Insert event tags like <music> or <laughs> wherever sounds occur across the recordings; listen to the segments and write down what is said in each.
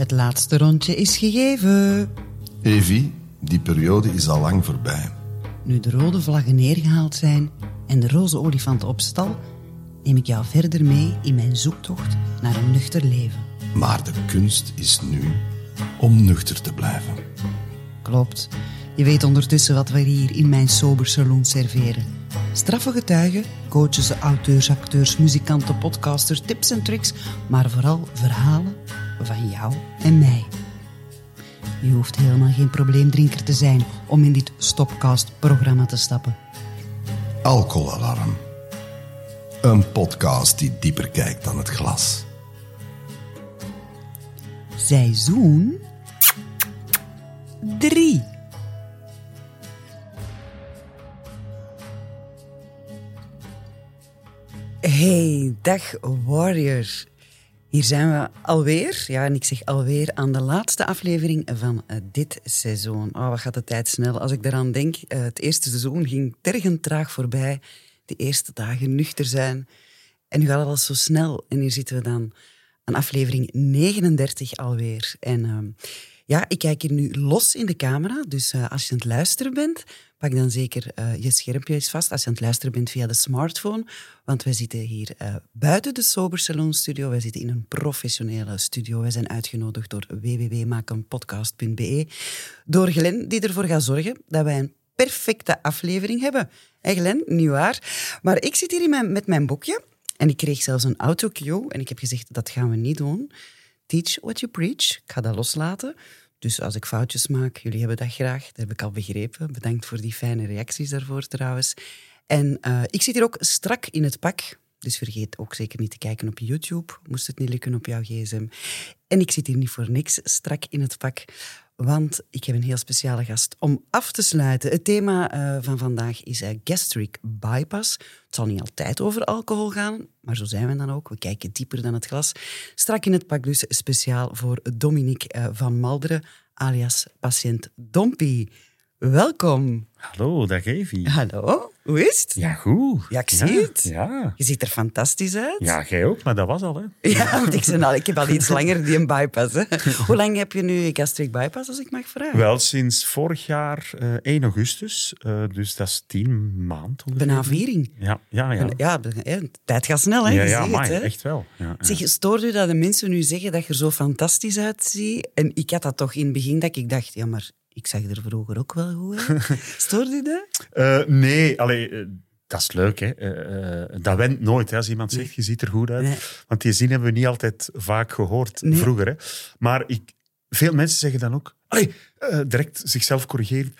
Het laatste rondje is gegeven. Evi, die periode is al lang voorbij. Nu de rode vlaggen neergehaald zijn en de roze olifant op stal, neem ik jou verder mee in mijn zoektocht naar een nuchter leven. Maar de kunst is nu om nuchter te blijven. Klopt. Je weet ondertussen wat we hier in mijn sober salon serveren. Straffe getuigen, coaches, auteurs, acteurs, muzikanten, podcasters, tips en tricks, maar vooral verhalen van jou en mij. Je hoeft helemaal geen probleemdrinker te zijn om in dit Stopcast-programma te stappen. Alcoholalarm. Een podcast die dieper kijkt dan het glas. Seizoen 3. Hey, dag Warrior. Hier zijn we alweer, ja, en ik zeg alweer, aan de laatste aflevering van uh, dit seizoen. Oh, wat gaat de tijd snel. Als ik eraan denk, uh, het eerste seizoen ging tergend traag voorbij. De eerste dagen nuchter zijn. En nu gaat alles zo snel. En hier zitten we dan aan aflevering 39 alweer. En uh, ja, ik kijk hier nu los in de camera. Dus als je aan het luisteren bent, pak dan zeker uh, je schermpje vast als je aan het luisteren bent via de smartphone. Want wij zitten hier uh, buiten de Sober Salon Studio. Wij zitten in een professionele studio. Wij zijn uitgenodigd door www.makenpodcast.be. Door Glen, die ervoor gaat zorgen dat wij een perfecte aflevering hebben. Hé Glen, niet waar? Maar ik zit hier met mijn boekje. En ik kreeg zelfs een autocue. En ik heb gezegd, dat gaan we niet doen. Teach what you preach. Ik ga dat loslaten. Dus als ik foutjes maak, jullie hebben dat graag. Dat heb ik al begrepen. Bedankt voor die fijne reacties daarvoor trouwens. En uh, ik zit hier ook strak in het pak. Dus vergeet ook zeker niet te kijken op YouTube. Moest het niet lukken op jouw gsm. En ik zit hier niet voor niks strak in het pak. Want ik heb een heel speciale gast om af te sluiten. Het thema uh, van vandaag is uh, gastric bypass. Het zal niet altijd over alcohol gaan, maar zo zijn we dan ook. We kijken dieper dan het glas. Strak in het pak dus speciaal voor Dominique uh, van Malderen, alias patiënt Dompie. Welkom. Hallo, dag Evie. Hallo, hoe is het? Ja, goed. Ja, ik zie ja, het. Ja. Je ziet er fantastisch uit. Ja, jij ook, maar dat was al, hè? Ja, want ik, ben al, ik heb al iets langer die een bypass. Hè. Hoe lang heb je nu gastric bypass, als ik mag vragen? Wel, sinds vorig jaar uh, 1 augustus, uh, dus dat is tien maanden. Bijna viering. Ja, ja, ja. Ja, de tijd gaat snel, hè? Ja, ja, maar echt wel. Ja, Zeg, stoort u dat de mensen nu zeggen dat je er zo fantastisch uitziet? En ik had dat toch in het begin dat ik dacht, ja, maar ik zag er vroeger ook wel goed uit. <laughs> Stoort u dat? Uh, nee, allee, uh, dat is leuk. Hè. Uh, dat went nooit hè, als iemand zegt, je ziet er goed uit. Nee. Want die zin hebben we niet altijd vaak gehoord Nee. vroeger. Hè. Maar ik, veel mensen zeggen dan ook, allee, direct zichzelf corrigeren.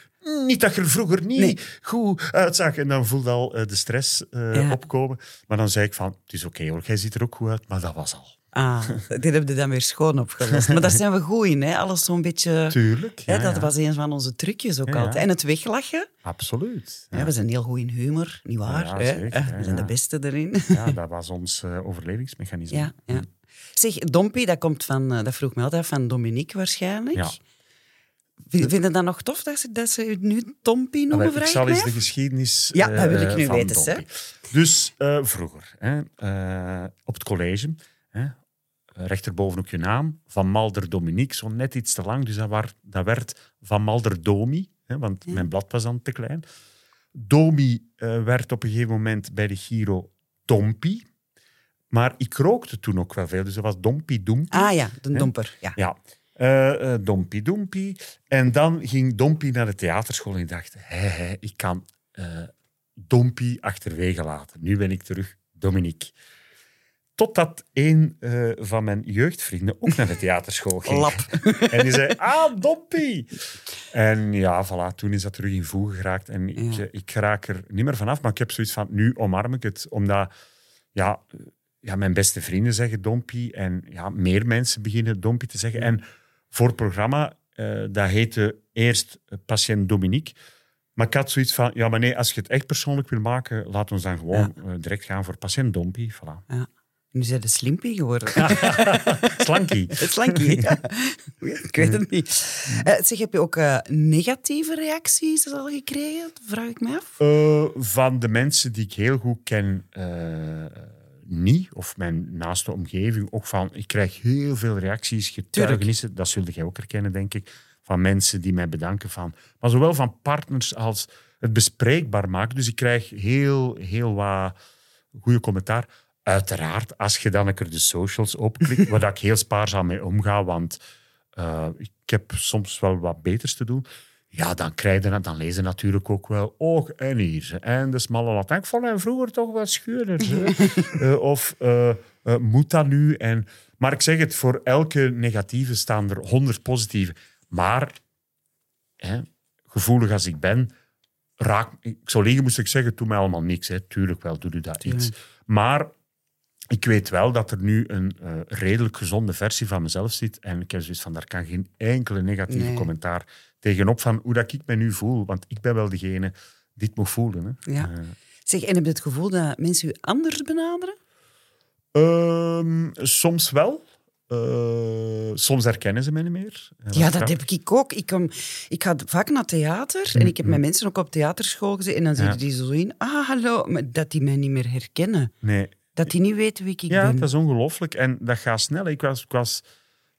Niet dat je er vroeger niet goed uitzag. En dan voelde al de stress Ja. opkomen. Maar dan zei ik van, het is oké hoor, jij ziet er ook goed uit. Maar dat was al. Ah, <laughs> dit heb je dan weer schoon opgelost. Maar daar zijn we goed in, hè? Alles zo'n beetje... Tuurlijk. Ja, dat ja. was een van onze trucjes ook Ja, altijd. En het weglachen. Absoluut. Ja. we zijn heel goed in humor, niet waar? Zeker, Eh, ja, we zijn ja. de beste erin. Ja, dat was ons uh, overlevingsmechanisme. Ja, ja. Zeg, Dompie, dat komt van, uh, dat vroeg me altijd van Dominique waarschijnlijk. Ja. Vind je dat nog tof dat ze, dat ze u nu Dompie noemen, Allee, ik vraag zal mij eens de geschiedenis Ja, dat wil ik eh, nu weten, hè. Dus eh, vroeger, hè, eh, op het college, hè, rechterboven ook je naam, Van Malder Dominique, zo net iets te lang, dus dat, waar, dat werd Van Malder Domi, hè, want Ja. mijn blad was dan te klein. Domi eh, werd op een gegeven moment bij de Giro Dompi, maar ik rookte toen ook wel veel, dus dat was Dompi Doempi. Ah ja, de domper. Ja. Ja. Eh, eh, Dompie Doempie. En dan ging Dompie naar de theaterschool en ik dacht, hé, hé, ik kan eh Dompie achterwege laten. Nu ben ik terug Dominique. Totdat een eh, van mijn jeugdvrienden ook naar de theaterschool ging. Lap. <laughs> En die zei, ah, Dompie. En ja, voilà, toen is dat terug in voegen geraakt. En ik, Ja. ik raak er niet meer vanaf, maar ik heb zoiets van, nu omarm ik het. Omdat, ja, ja mijn beste vrienden zeggen Dompie. En ja, meer mensen beginnen Dompie te zeggen. En voor het programma, eh, dat heette eerst Patiënt Dominique. Maar ik had zoiets van, ja, maar nee, als je het echt persoonlijk wil maken, laat ons dan gewoon eh, direct gaan voor Patiënt Dompie. Voilà. Nu zijn de slimpie geworden. <laughs> Slankie. <laughs> Slankie. Ja. Ik weet het niet. Eh, zeg, heb je ook eh, negatieve reacties al gekregen? Dat vraag ik me af. Eh, van de mensen die ik heel goed ken, niet, of mijn naaste omgeving ook van, ik krijg heel veel reacties, getuigenissen, dat zulde jij ook herkennen, denk ik, van mensen die mij bedanken van, maar zowel van partners als het bespreekbaar maken. Dus ik krijg heel, heel wat goede commentaar. Uiteraard, als je dan er de socials opklikt, <laughs> waar ik heel spaarzaam mee omga, want uh, ik heb soms wel wat beters te doen. Ja, dan krijg je dan lezen natuurlijk ook wel oog en hier. En de smalle Latijn. Ik vond hem vroeger toch wat schuurder. uh, <laughs> of uh, moet dat nu? En, maar ik zeg het, voor elke negatieve staan er honderd positieve. Maar, hè, gevoelig als ik ben, raak, ik zou liegen moest ik zeggen, doe mij allemaal niks. Hè. Tuurlijk wel, doe je dat iets. Maar ik weet wel dat er nu een uh, redelijk gezonde versie van mezelf zit. En ik heb zoiets van, daar kan geen enkele negatieve commentaar tegenop van hoe dat ik me nu voel. Want ik ben wel degene die het moet voelen. Hè. Ja. Uh, zeg, en heb je het gevoel dat mensen u anders benaderen? Uh, soms wel. Uh, soms herkennen ze mij niet meer. Ja, dat heb ik ook. Ik, kom, ik ga vaak naar theater en ik heb met mensen ook op theaterschool gezeten en dan je die zo in, ah, hallo, maar dat die mij niet meer herkennen. Nee. Dat die niet weten wie ik ja, ben. Ja, dat is ongelooflijk. En dat gaat snel. Ik was, ik was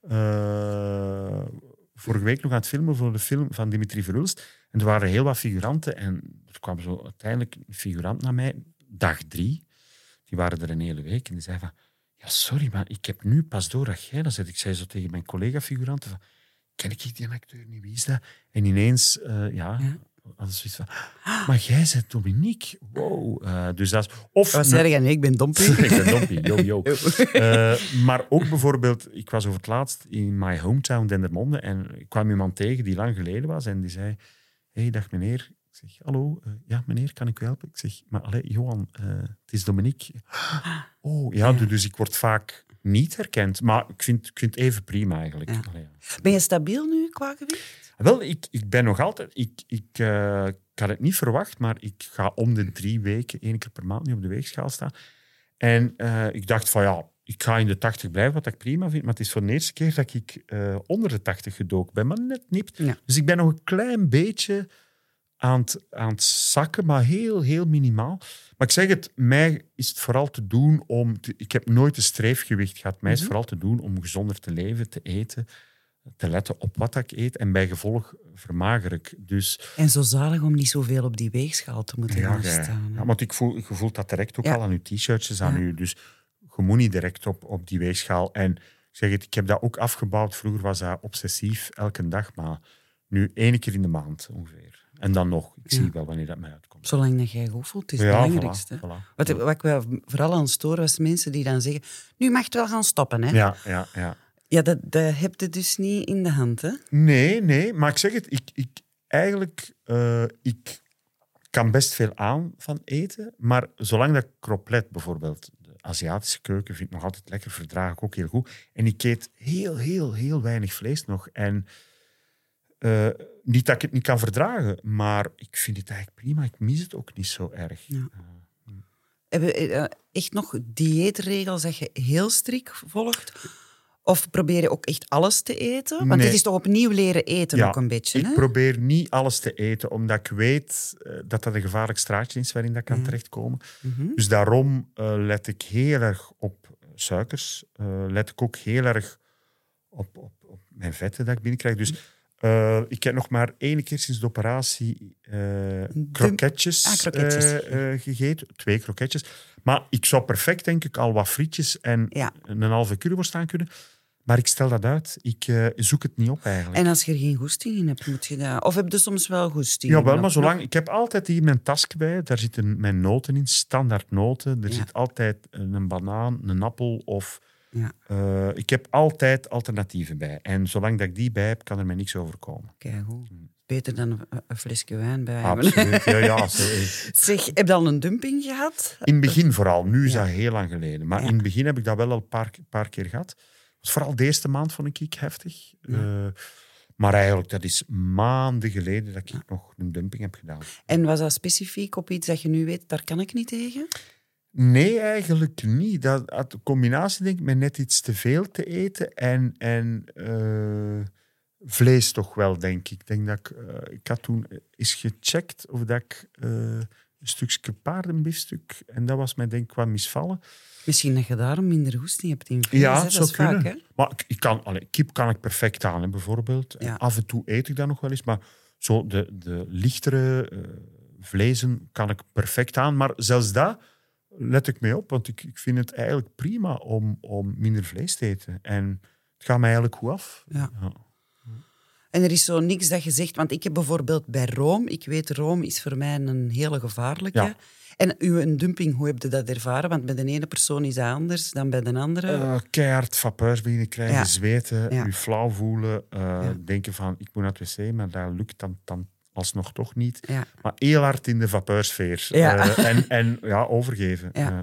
uh, vorige week nog aan het filmen voor de film van Dimitri Verhulst en er waren heel wat figuranten en er kwam zo uiteindelijk een figurant naar mij, dag drie. Die waren er een hele week en die zei van ja, sorry, maar ik heb nu pas door dat jij dat zegt. Ik zei zo tegen mijn collega-figuranten van, ken ik die acteur niet, wie is dat? En ineens, uh, ja, ja. Hadden zoiets van, maar jij bent Dominique, wow. Uh, dus dat is... Of, zeg je? Nee, ik ben Dompie. <laughs> ik ben Dompie, yo, yo. <laughs> Uh, maar ook bijvoorbeeld, ik was over het laatst in my hometown Dendermonde en ik kwam iemand tegen die lang geleden was en die zei, hey, dag meneer, ik zeg, hallo, uh, ja meneer, kan ik u helpen? Ik zeg, maar allee, Johan, het is Dominique. <gasps> Oh, ja, ja, dus ik word vaak niet herkend. Maar ik vind, ik vind het even prima eigenlijk. Ja. Allee, ja. Ben je stabiel nu qua gewicht? Wel, ik, ik ben nog altijd... Ik, ik, uh, ik had het niet verwacht, maar ik ga om de drie weken, één keer per maand, nu op de weegschaal staan. En ik dacht van ja, ik ga in de 80 blijven, wat ik prima vind. Maar het is voor de eerste keer dat ik onder de 80 gedoken ben, maar net niet. Ja. Dus ik ben nog een klein beetje aan het, aan het zakken, maar heel, heel minimaal. Maar ik zeg het, mij is het vooral te doen om... Te, ik heb nooit een streefgewicht gehad. Mij is Mhm. vooral te doen om gezonder te leven, te eten, te letten op wat ik eet. En bij gevolg vermager ik. Dus En zo zalig om niet zoveel op die weegschaal te moeten gaan jij- staan. ja, want ik voel, je voelt dat direct ook Ja. al aan je t-shirtjes, aan Ja. je... Dus je moet niet direct op, op die weegschaal. En ik zeg het, ik heb dat ook afgebouwd. Vroeger was dat obsessief, elke dag. Maar nu één keer in de maand ongeveer. En dan nog. Ik zie wel wanneer dat mij uitkomt. Zolang dat jij goed voelt, is het belangrijkste. voilà, voilà. Wat, wat ik wel vooral aan stoor, was mensen die dan zeggen, nu mag het wel gaan stoppen. Hè? Ja, ja, ja. Ja, dat, dat heb je dus niet in de hand. Hè? Nee, nee, maar ik zeg het, ik, ik, eigenlijk, eh, ik kan best veel aan van eten, maar zolang dat ik erop let, bijvoorbeeld de Aziatische keuken vind ik nog altijd lekker, verdraag ik ook heel goed. En ik eet heel, heel, heel weinig vlees nog. En eh, niet dat ik het niet kan verdragen, maar ik vind het eigenlijk prima. Ik mis het ook niet zo erg. Ja. Eh, Heb je eh, echt nog dieetregels dat je heel strikt volgt? Of probeer je ook echt alles te eten? Want Nee. dit is toch opnieuw leren eten Ja, ook een beetje. Ik hè? probeer niet alles te eten, omdat ik weet eh, dat dat een gevaarlijk straatje is waarin dat kan terechtkomen. Mhm. Dus daarom eh, let ik heel erg op suikers. eh, let ik ook heel erg op, op, op mijn vetten dat ik binnenkrijg. Dus eh, ik heb nog maar één keer sinds de operatie eh kroketjes, Ah, kroketjes. eh, gegeten. Twee kroketjes. Maar ik zou perfect, denk ik, al wat frietjes en Ja. een halve currywurst aan kunnen. Maar ik stel dat uit. Ik zoek het niet op eigenlijk. En als je er geen goesting in hebt, moet je dat... Of heb je soms wel goesting? Ja, wel, Nog- maar zolang... Ik heb altijd hier mijn tasje bij. Daar zitten mijn noten in, standaard noten. Er Ja. zit altijd een banaan, een appel of... Ja. eh, ik heb altijd alternatieven bij. En zolang dat ik die bij heb, kan er mij niks overkomen. Kijk, goed. Beter dan een, flesje wijn bij hebben. Absoluut. Ja, <laughs> Zeg, heb je al een dumping gehad? In het begin vooral. Nu is Ja. dat heel lang geleden. Maar Ja. in het begin heb ik dat wel al een paar, paar keer gehad. Dus vooral de eerste maand vond ik heftig. Eh, maar eigenlijk, dat is maanden geleden dat ik nog een dumping heb gedaan. En was dat specifiek op iets dat je nu weet, daar kan ik niet tegen? Nee, eigenlijk niet. Dat had de combinatie, denk ik, met net iets te veel te eten en, en eh, vlees toch wel, denk ik. Ik denk dat ik, eh, ik had toen eens gecheckt of dat ik eh, een stukje paardenbiefstuk. En dat was mij denk ik wat misvallen. Misschien dat je daarom minder hoesting hebt in vlees. Ja, hè? dat zou is vaak, kunnen. hè? Maar ik- ik kan, allee, kip kan ik perfect aan, hè, bijvoorbeeld. Ja. Af en toe eet ik dat nog wel eens. Maar zo de, de lichtere vlezen kan ik perfect aan. Maar zelfs dat let ik mee op. Want ik, ik vind het eigenlijk prima om, om minder vlees te eten. En het gaat mij eigenlijk goed af. Ja. En er is zo niks dat je zegt, want ik heb bijvoorbeeld bij room, ik weet room is voor mij een hele gevaarlijke. Ja. En uw een dumping, hoe heb je dat ervaren? Want bij de ene persoon is dat anders dan bij de andere. Eh, keihard vapeurs beginnen krijgen, Ja. zweten, Ja. je flauw voelen. eh, Ja. Denken van, ik moet naar het wc, maar dat lukt dan, dan alsnog toch niet. ja. Maar heel hard in de vapeursfeer. Ja. Eh, <laughs> en, en ja, overgeven. Ja.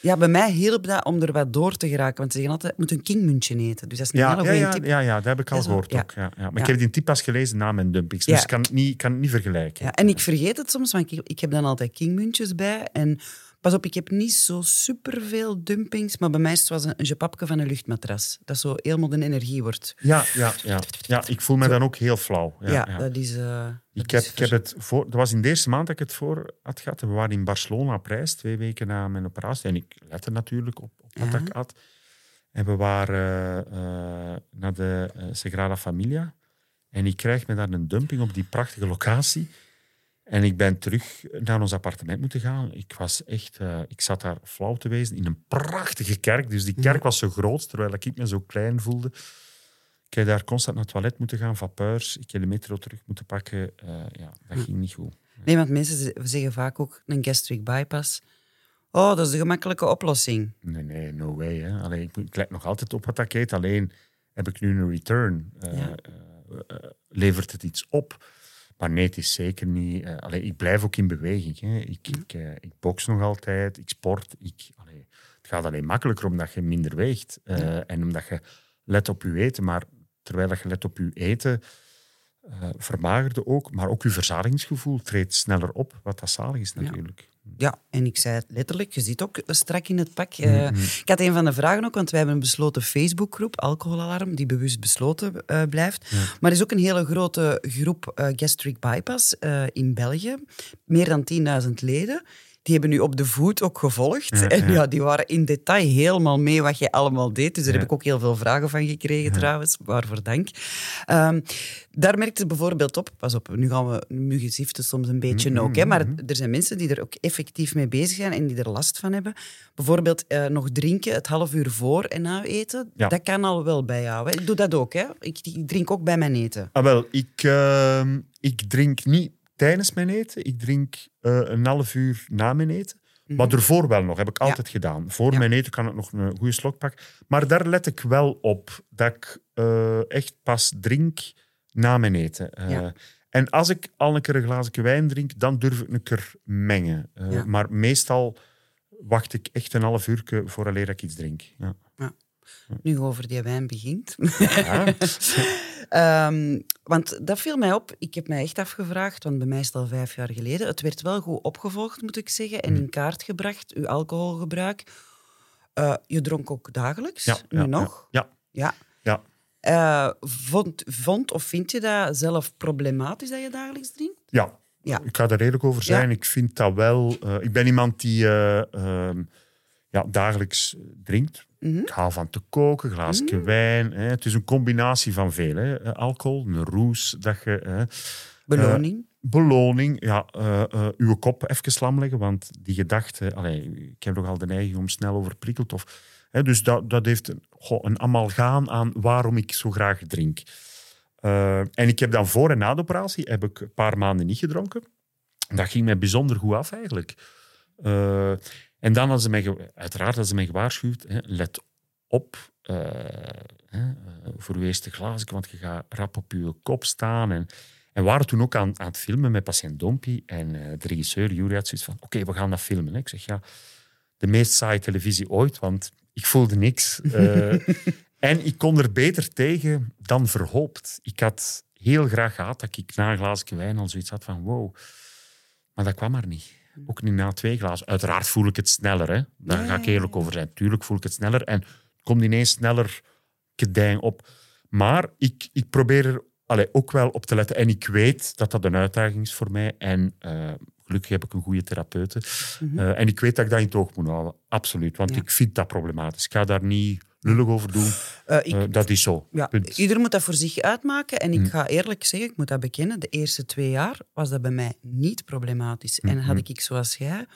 Ja, bij mij hielp dat om er wat door te geraken. Want ze zeggen altijd, je moet een kingmuntje eten. Dus dat is een Ja, hele ja, tip. ja, ja, dat heb ik al gehoord ook. Ja, ja. Maar ik heb die tip pas gelezen na mijn dumpings, dus ik kan het niet, kan het niet vergelijken. Ja, en ik vergeet het soms, want ik, ik heb dan altijd kingmuntjes bij. En pas op, ik heb niet zo superveel dumpings, maar bij mij is het zoals een, een jepapje van een luchtmatras. Dat zo helemaal de energie wordt. Ja, ja, ja. ja, ik voel me dan ook heel flauw. Ja, Ja, ja. dat is... eh, dat Ik heb, is ik heb het voor, dat was in de eerste maand dat ik het voor had gehad. We waren in Barcelona op reis, twee weken na mijn operatie. En ik lette natuurlijk op, op wat ik had. En we waren eh, naar de eh, Sagrada Familia. En ik krijg me daar een dumping op die prachtige locatie. En ik ben terug naar ons appartement moeten gaan. Ik, was echt, eh, ik zat daar flauw te wezen in een prachtige kerk. Dus die kerk was zo groot, terwijl ik me zo klein voelde. Ik heb daar constant naar het toilet moeten gaan, vapeurs. Ik heb de metro terug moeten pakken. Eh, ja, dat ging niet goed. Nee, want mensen zeggen vaak ook een gastric bypass. Oh, dat is de gemakkelijke oplossing. Nee, nee, no way. Hè. Allee, ik, ik let nog altijd op wat ik eet. Alleen heb ik nu een return. Ja. eh, levert het iets op? Maar nee, het is zeker niet... allee, ik blijf ook in beweging. Hè. Ik, ik, eh, ik box nog altijd, ik sport. Ik, allee, het gaat alleen makkelijker omdat je minder weegt. eh, En omdat je let op je eten. Maar terwijl dat je let op je eten... vermagerde ook, maar ook je verzadigingsgevoel treedt sneller op, wat dat zalig is natuurlijk. Ja, en ik zei het letterlijk, je zit ook strak in het pak. Eh, Ik had een van de vragen ook, want wij hebben een besloten Facebookgroep, Alcoholalarm, die bewust besloten eh, blijft. Maar er is ook een hele grote groep eh, Gastric Bypass in België, meer dan 10.000 leden. Die hebben nu op de voet ook gevolgd. Ja, en ja. die waren in detail helemaal mee wat je allemaal deed. Dus daar heb ik ook heel veel vragen van gekregen trouwens. Waarvoor dank. Ehm, daar merkte ze bijvoorbeeld op, pas op, nu gaan we, nu ziften soms een beetje Mm-hmm, ook, hè, maar er zijn mensen die er ook effectief mee bezig zijn en die er last van hebben. Bijvoorbeeld eh, nog drinken het half uur voor en na eten, dat kan al wel bij jou. Hè. Ik doe dat ook, hè. Ik, ik drink ook bij mijn eten. Ah, wel, ik, ehm, ik drink niet tijdens mijn eten. Ik drink eh, een half uur na mijn eten. Maar ervoor wel nog, heb ik altijd gedaan. Voor Mhm. Ja. mijn eten kan ik nog een goede slok pakken. Maar daar let ik wel op, dat ik eh, echt pas drink na mijn eten. Eh, Ja. En als ik al een keer een glazen wijn drink, dan durf ik een keer mengen. Maar meestal wacht ik echt een half uur vooraleer ik iets drink. Ja. Nu over die wijn begint. Ja. <laughs> Ehm, want dat viel mij op. Ik heb mij echt afgevraagd, want bij mij is het al vijf jaar geleden. Het werd wel goed opgevolgd, moet ik zeggen, en in kaart gebracht, uw alcoholgebruik. Eh, je dronk ook dagelijks, Ja, nu ja, nog. Ja, Ja. ja. Eh, vond, vond of vind je dat zelf problematisch dat je dagelijks drinkt? Ja. Ja. ik ga daar redelijk over zijn. Ik vind dat wel... eh, ik ben iemand die eh, ehm, ja, dagelijks drinkt. Mhm. Ik hou van te koken, glaasje wijn. Hè. Het is een combinatie van veel. Hè. Eh, Alcohol, een roes, dat je... hè. Beloning? Beloning, ja, eh eh, uw kop even slam leggen, want die gedachte, allee, ik heb nogal de neiging om snel overprikkeld. Of, hè, dus dat, dat heeft een, goh, een amalgaan aan waarom ik zo graag drink. Eh, en ik heb dan voor en na de operatie heb ik een paar maanden niet gedronken. Dat ging mij bijzonder goed af eigenlijk. En dan hadden ze mij, uiteraard hadden ze mij gewaarschuwd, hè, let op eh, hè, eh, voor uw eerste glazen, want je gaat rap op je kop staan. En, en waren toen ook aan, aan het filmen met patiënt Dompie. En eh, de regisseur, Jury, had zoiets van, oké, we gaan dat filmen. hè. Ik zeg, ja, de meest saaie televisie ooit, want ik voelde niks. <laughs> En ik kon er beter tegen dan verhoopt. Ik had heel graag gehad dat ik na een glaasje wijn al zoiets had van, wow. Maar dat kwam maar niet. Ook niet na twee glazen. Uiteraard voel ik het sneller. Hè. Daar ga ik eerlijk over zijn. Tuurlijk voel ik het sneller. En het komt ineens sneller kedijn op. Maar ik, ik probeer er allee, ook wel op te letten. En ik weet dat dat een uitdaging is voor mij. En eh, gelukkig heb ik een goede therapeute. Mhm. Eh, en ik weet dat ik dat in het oog moet houden. Absoluut. Want Ja. ik vind dat problematisch. Ik ga daar niet lullig over doen. Eh, ik, Eh, dat is zo. ja, ieder moet dat voor zich uitmaken. En ik Mm. ga eerlijk zeggen, ik moet dat bekennen, de eerste twee jaar was dat bij mij niet problematisch. En Mhm. had ik, zoals jij,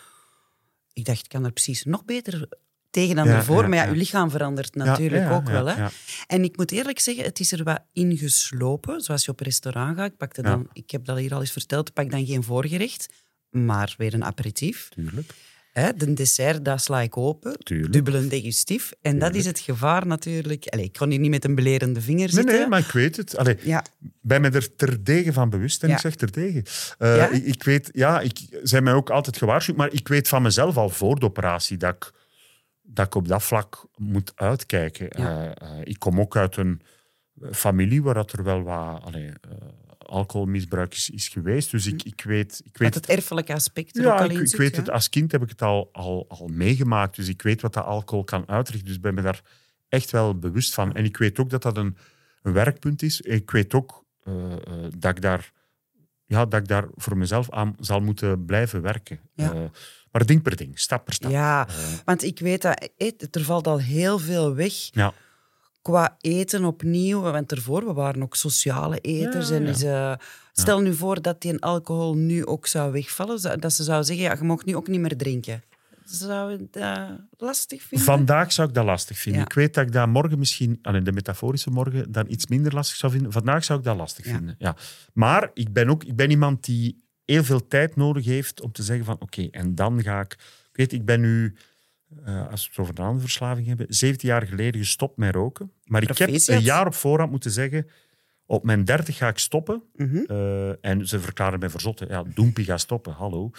ik dacht, ik kan er precies nog beter tegen dan Ja, ervoor. ja, maar ja, uw lichaam verandert natuurlijk ook wel. Hè. En ik moet eerlijk zeggen, het is er wat ingeslopen. Zoals je op een restaurant gaat, ik, pakte dan, ik heb dat hier al eens verteld, pak dan geen voorgerecht, maar weer een aperitief. Tuurlijk. Hè, de dessert, dat sla ik open. Tuurlijk. Dubbel een digestief. En dat is het gevaar natuurlijk. Allee, ik kon hier niet met een belerende vinger Nee, zitten. nee, maar ik weet het. Allee, Ja, ben me er terdege van bewust. En Ja. ik zeg terdege. Eh, Ja? ik, ik weet, ja, ik zijn mij ook altijd gewaarschuwd, maar ik weet van mezelf al voor de operatie dat ik, dat ik op dat vlak moet uitkijken. Eh, eh, ik kom ook uit een familie waar dat er wel wat allee, eh, alcoholmisbruik is, is geweest. Dus ik, ik weet... Ik weet het erfelijke aspect er ook al ik, in ik zit, weet ja. het. Als kind heb ik het al, al, al meegemaakt. Dus ik weet wat dat alcohol kan uitrichten. Dus ik ben me daar echt wel bewust van. En ik weet ook dat dat een, een werkpunt is. Ik weet ook eh, eh, dat, ik daar, ja, dat ik daar voor mezelf aan zal moeten blijven werken. Ja. Eh, maar ding per ding, stap per stap. Ja, want ik weet dat er valt al heel veel weg ja. Qua eten opnieuw. Want ervoor, we waren ook sociale eters. Ja, en ja. Is, eh, stel nu voor dat die alcohol nu ook zou wegvallen. Dat ze zou zeggen, ja, je mag nu ook niet meer drinken. Zou je dat lastig vinden? Vandaag zou ik dat lastig vinden. Ja. Ik weet dat ik dat morgen misschien, alleen de metaforische morgen, dan iets minder lastig zou vinden. Vandaag zou ik dat lastig Ja. vinden. Ja. Maar ik ben ook ik ben iemand die heel veel tijd nodig heeft om te zeggen van oké, en dan ga ik... Ik weet, ik ben nu, eh, als we het over een andere verslaving hebben, 17 jaar geleden gestopt met roken. Maar ik heb een jaar op voorhand moeten zeggen, op mijn 30 ga ik stoppen. Mhm. Eh, en ze verklaren mij verzotten. Ja, Doempie ga stoppen, hallo. <laughs>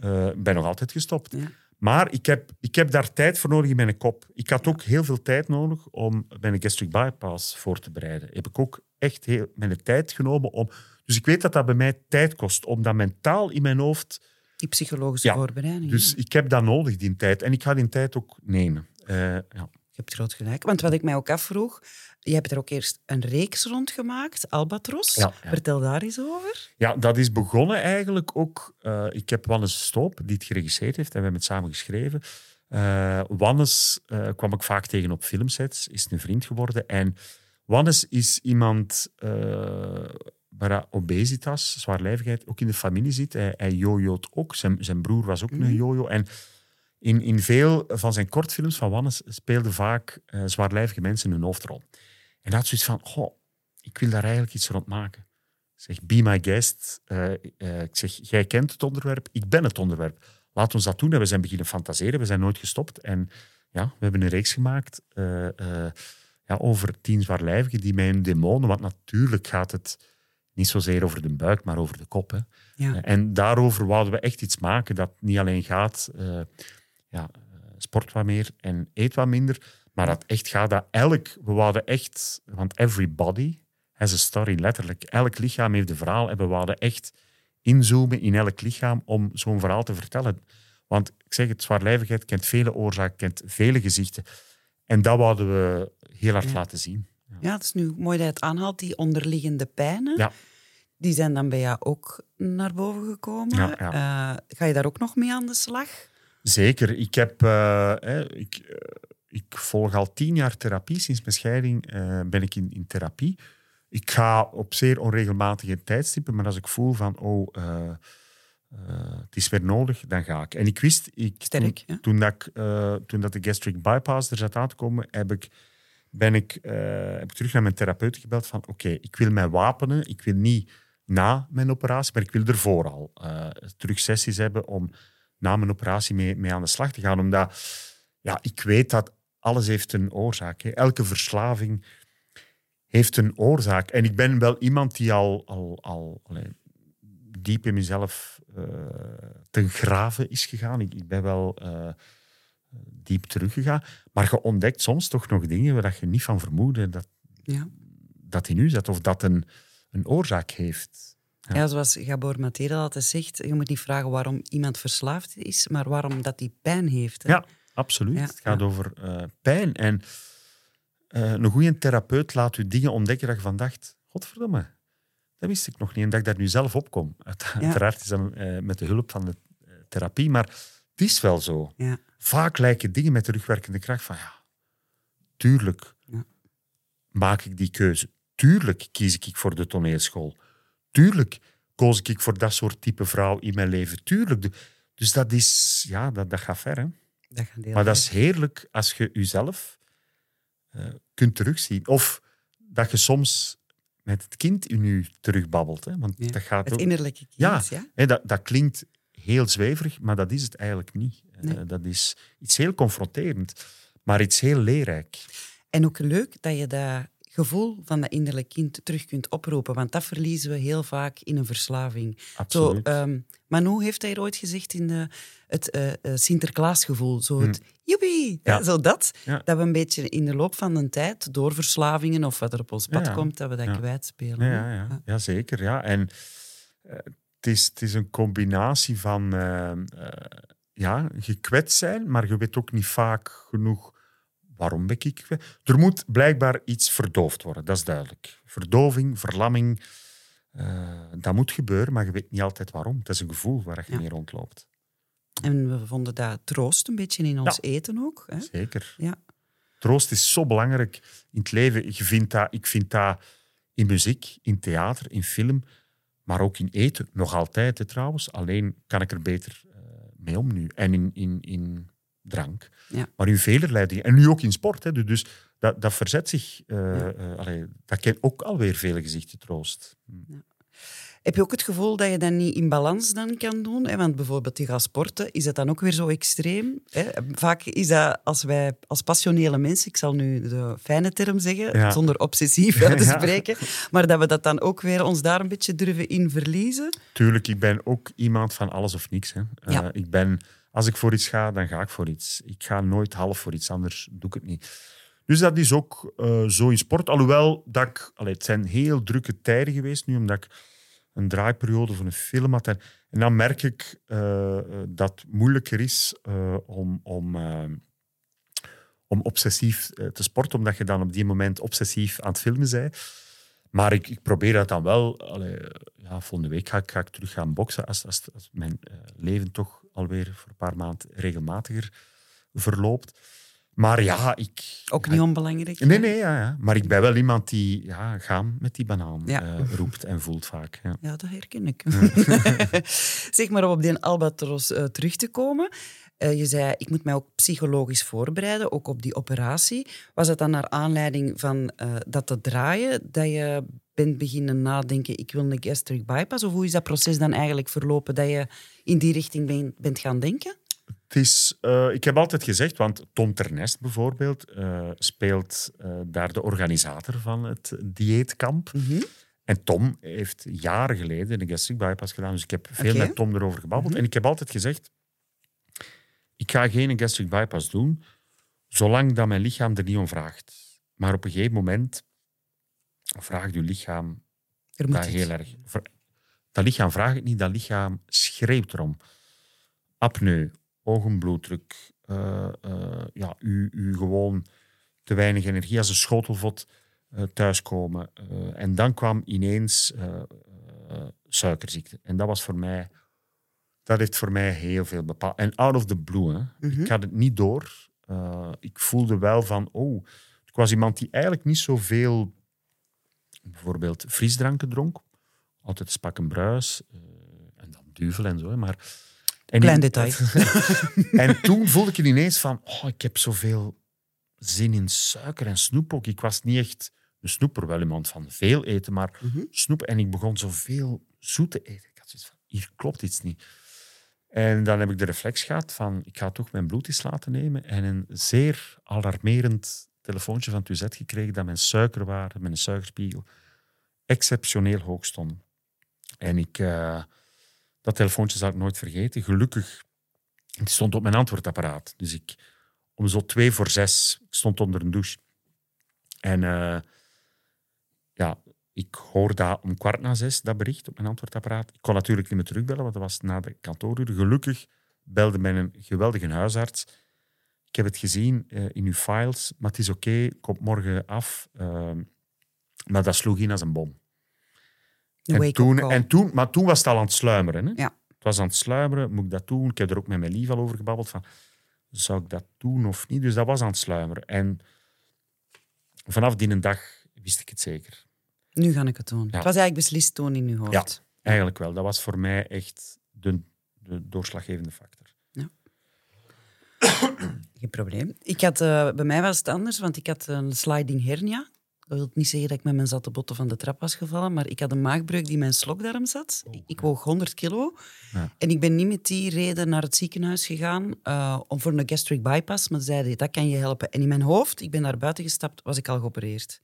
Eh, Ik ben nog altijd gestopt. Ja. Maar ik heb, ik heb daar tijd voor nodig in mijn kop. Ik had ook heel veel tijd nodig om mijn gastric bypass voor te bereiden. Heb ik ook echt heel, mijn tijd genomen om... Dus ik weet dat dat bij mij tijd kost, om dat mentaal in mijn hoofd... Die psychologische Ja, voorbereiding. Dus ik heb dat nodig, die tijd. En ik ga die tijd ook nemen. Eh, ja. Je hebt groot gelijk. Want wat ik mij ook afvroeg, je hebt er ook eerst een reeks rondgemaakt, Albatros. Ja, ja. Vertel daar eens over. Ja, dat is begonnen eigenlijk ook. eh, ik heb Wannes Stoop, die het geregisseerd heeft, en we hebben het samen geschreven. Eh Wannes kwam ik vaak tegen op filmsets, is een vriend geworden. En Wannes is iemand waar obesitas, zwaarlijvigheid, ook in de familie zit. Hij, hij jojoot ook. Zijn, zijn broer was ook een jojo. En in, in veel van zijn kortfilms van Wannes speelden vaak eh, zwaarlijvige mensen een hoofdrol. En hij had zoiets van, goh, ik wil daar eigenlijk iets rond maken. Ik zeg, be my guest. Eh, eh, ik zeg, jij kent het onderwerp, ik ben het onderwerp. Laat ons dat doen. En we zijn beginnen fantaseren, we zijn nooit gestopt. En ja, we hebben een reeks gemaakt ja, over tien zwaarlijvigen die hun demonen, want natuurlijk gaat het niet zozeer over de buik, maar over de kop. Hè. Ja. Eh, En daarover wouden we echt iets maken dat niet alleen gaat, eh, ja, eh, sport wat meer en eet wat minder, maar dat echt gaat dat elk, we wouden echt, want every body has a story, letterlijk. Elk lichaam heeft een verhaal en we wouden echt inzoomen in elk lichaam om zo'n verhaal te vertellen. Want ik zeg het, zwaarlijvigheid kent vele oorzaken, kent vele gezichten. En dat wouden we heel hard Ja. laten zien. Ja, het is nu mooi dat je het aanhaalt, die onderliggende pijnen. Ja. Die zijn dan bij jou ook naar boven gekomen. Ja, Eh, ga je daar ook nog mee aan de slag? Zeker. Ik, heb, eh, hè, ik, eh, ik volg al tien jaar therapie. Sinds mijn scheiding ben ik in, in therapie. Ik ga op zeer onregelmatige tijdstippen, maar als ik voel van, oh, het is weer nodig, dan ga ik. En ik wist, ik, Sterk, toen, ja. toen, dat ik, toen dat de gastric bypass er zat aan te komen, heb ik, ben ik, heb ik terug naar mijn therapeut gebeld van, oké, ik wil mij wapenen. Ik wil niet na mijn operatie, maar ik wil ervoor al eh, terug sessies hebben om na mijn operatie mee, mee aan de slag te gaan. Omdat ja, ik weet dat alles heeft een oorzaak. Hè. Elke verslaving heeft een oorzaak. En ik ben wel iemand die al, al, al diep in mezelf eh ten graven is gegaan. Ik, ik ben wel eh, diep teruggegaan. Maar je ontdekt soms toch nog dingen waar je niet van vermoedde dat, Ja. dat in u zit of dat een, een oorzaak heeft. Ja. Ja. zoals Gabor Matera altijd zegt, je moet niet vragen waarom iemand verslaafd is, maar waarom dat die pijn heeft. Hè? Ja, absoluut. Ja, het gaat ja. over eh, pijn. En eh, een goede therapeut laat u dingen ontdekken dat je van dacht, godverdomme, Dat wist ik nog niet. En dat ik daar nu zelf op kom. <laughs> Uiteraard is dat eh, met de hulp van de therapie. Maar het is wel zo. Ja. Vaak lijken dingen met terugwerkende kracht van ja, tuurlijk Ja. maak ik die keuze. Tuurlijk kies ik voor de toneelschool. Tuurlijk koos ik voor dat soort type vrouw in mijn leven. Tuurlijk. Dus dat is, ja, dat, dat gaat ver. Hè? Dat gaat Maar dat is heerlijk als je jezelf eh, kunt terugzien. Of dat je soms met het kind in u terugbabbelt. Hè? Want Ja. dat gaat Het ook... innerlijke kind, Ja. ja. Hè, dat, dat klinkt heel zweverig, maar dat is het eigenlijk niet. Eh, dat is iets heel confronterend, maar iets heel leerrijk. En ook leuk dat je dat gevoel van dat innerlijk kind terug kunt oproepen, want dat verliezen we heel vaak in een verslaving. Zo, Absoluut. ehm, Manu heeft hij ooit gezegd in de, het eh, eh, Sinterklaasgevoel, zo het joepie, Ja. ja, zo dat. Ja. Dat we een beetje in de loop van de tijd, door verslavingen of wat er op ons pad Ja. komt, dat we dat kwijtspelen. Ja, ja, ja. ja zeker. Ja. En eh, het, is, het is een combinatie van eh, eh, ja, gekwetst zijn, maar je weet ook niet vaak genoeg waarom ben ik. Er moet blijkbaar iets verdoofd worden, dat is duidelijk. Verdoving, verlamming, eh, dat moet gebeuren, maar je weet niet altijd waarom. Het is een gevoel waar je Ja. mee rondloopt. En we vonden dat troost een beetje in ons eten ook. Hè? Zeker. Ja. Troost is zo belangrijk in het leven. Je vindt dat, ik vind dat in muziek, in theater, in film, maar ook in eten. Nog altijd hè, trouwens. Alleen kan ik er beter eh, mee om nu. En in, in, in drank. Ja. Maar in velerlei dingen. En nu ook in sport. Hè. Dus dat, dat verzet zich. Ja. allee, dat kent ook alweer vele gezichten troost. Heb je ook het gevoel dat je dat niet in balans dan kan doen? Hè? Want bijvoorbeeld je gaat sporten, is dat dan ook weer zo extreem? Hè? Vaak is dat als wij als passionele mensen, ik zal nu de fijne term zeggen, Ja. zonder obsessief uit te <laughs> Ja. spreken, maar dat we dat dan ook weer ons daar een beetje durven in verliezen? Tuurlijk, ik ben ook iemand van alles of niks. Hè. Eh, Ja. ik ben, als ik voor iets ga, dan ga ik voor iets. Ik ga nooit half voor iets, anders doe ik het niet. Dus dat is ook eh, zo in sport. Alhoewel, dat ik, allee, het zijn heel drukke tijden geweest nu, omdat ik een draaiperiode van een film had. En, en dan merk ik eh, eh, dat het moeilijker is om, om, om obsessief te sporten, omdat je dan op die moment obsessief aan het filmen bent. Maar ik, ik probeer dat dan wel. Allee, ja, volgende week ga ik, terug gaan boksen als, als, als mijn leven toch alweer voor een paar maanden regelmatiger verloopt. Maar ja, ik... Ook niet onbelangrijk. Nee, nee, ja, ja. Maar ik ben wel iemand die ja, gaan met die banaan Ja. eh, roept en voelt vaak. Ja. Ja, dat herken ik. <laughs> zeg maar om op die albatros eh, terug te komen. Eh, je zei, ik moet mij ook psychologisch voorbereiden, ook op die operatie. Was het dan naar aanleiding van dat te draaien, dat je bent beginnen nadenken, ik wil een gastric bypass? Of hoe is dat proces dan eigenlijk verlopen, dat je in die richting ben- bent gaan denken? Het is, eh, ik heb altijd gezegd, want Tom Ternest bijvoorbeeld eh, speelt eh, daar de organisator van het dieetkamp. En Tom heeft jaren geleden de gastric bypass gedaan, dus ik heb veel met Tom erover gebabbeld. En ik heb altijd gezegd, ik ga geen gastric bypass doen, zolang dat mijn lichaam er niet om vraagt. Maar op een gegeven moment vraagt uw lichaam Er moet dat heel erg. Dat lichaam vraagt het niet, dat lichaam schreeuwt erom. Apneu, ogenbloeddruk, eh, eh, ja, u, u gewoon te weinig energie als een schotelvot eh, thuiskomen. En dan kwam ineens suikerziekte. En dat was voor mij, dat heeft voor mij heel veel bepaald. En out of the blue, hè. Mhm. ik had het niet door. Ik voelde wel van, oh, ik was iemand die eigenlijk niet zoveel bijvoorbeeld frisdranken dronk. Altijd spak en bruis. en dan duvel en zo. hè, Maar, en Klein detail. <laughs> en toen voelde ik ineens van, oh, ik heb zoveel zin in suiker en snoep ook. Ik was niet echt een snoeper, wel iemand van veel eten, maar Mhm. snoep. En ik begon zoveel zoet te eten. Ik had zoiets van, hier klopt iets niet. En dan heb ik de reflex gehad van, ik ga toch mijn bloed eens laten nemen. En een zeer alarmerend telefoontje van UZ gekregen dat mijn suikerwaarde, mijn suikerspiegel, exceptioneel hoog stond. En ik, eh, dat telefoontje zal ik nooit vergeten. Gelukkig, het stond op mijn antwoordapparaat. Dus ik, om zo twee voor zes, ik stond onder een douche. En eh, ja, ik hoor dat om kwart na zes, dat bericht op mijn antwoordapparaat. Ik kon natuurlijk niet meer terugbellen, want dat was na de kantooruren. Gelukkig belde mijn geweldige huisarts. Ik heb het gezien eh, in uw files, maar het is oké, komt morgen af. Ehm, maar dat sloeg in als een bom. En toen, en toen, maar toen was het al aan het sluimeren. Hè? Ja. Het was aan het sluimeren, moet ik dat doen? Ik heb er ook met mijn lief al over gebabbeld. Van, zou ik dat doen of niet? Dus dat was aan het sluimeren. En vanaf die dag wist ik het zeker. Nu ga ik het doen. Het was eigenlijk beslist toen in uw hoofd. Ja. Eigenlijk wel. Dat was voor mij echt de, de doorslaggevende factor. Geen probleem. Ik had, eh, bij mij was het anders, want ik had een sliding hernia. Dat wil niet zeggen dat ik met mijn zatte botten van de trap was gevallen, maar ik had een maagbreuk die in mijn slokdarm zat. ik woog 100 kilo. Ja. En ik ben niet met die reden naar het ziekenhuis gegaan eh, om voor een gastric bypass, maar ze zeiden, dat kan je helpen. En in mijn hoofd, ik ben daar buiten gestapt, was ik al geopereerd.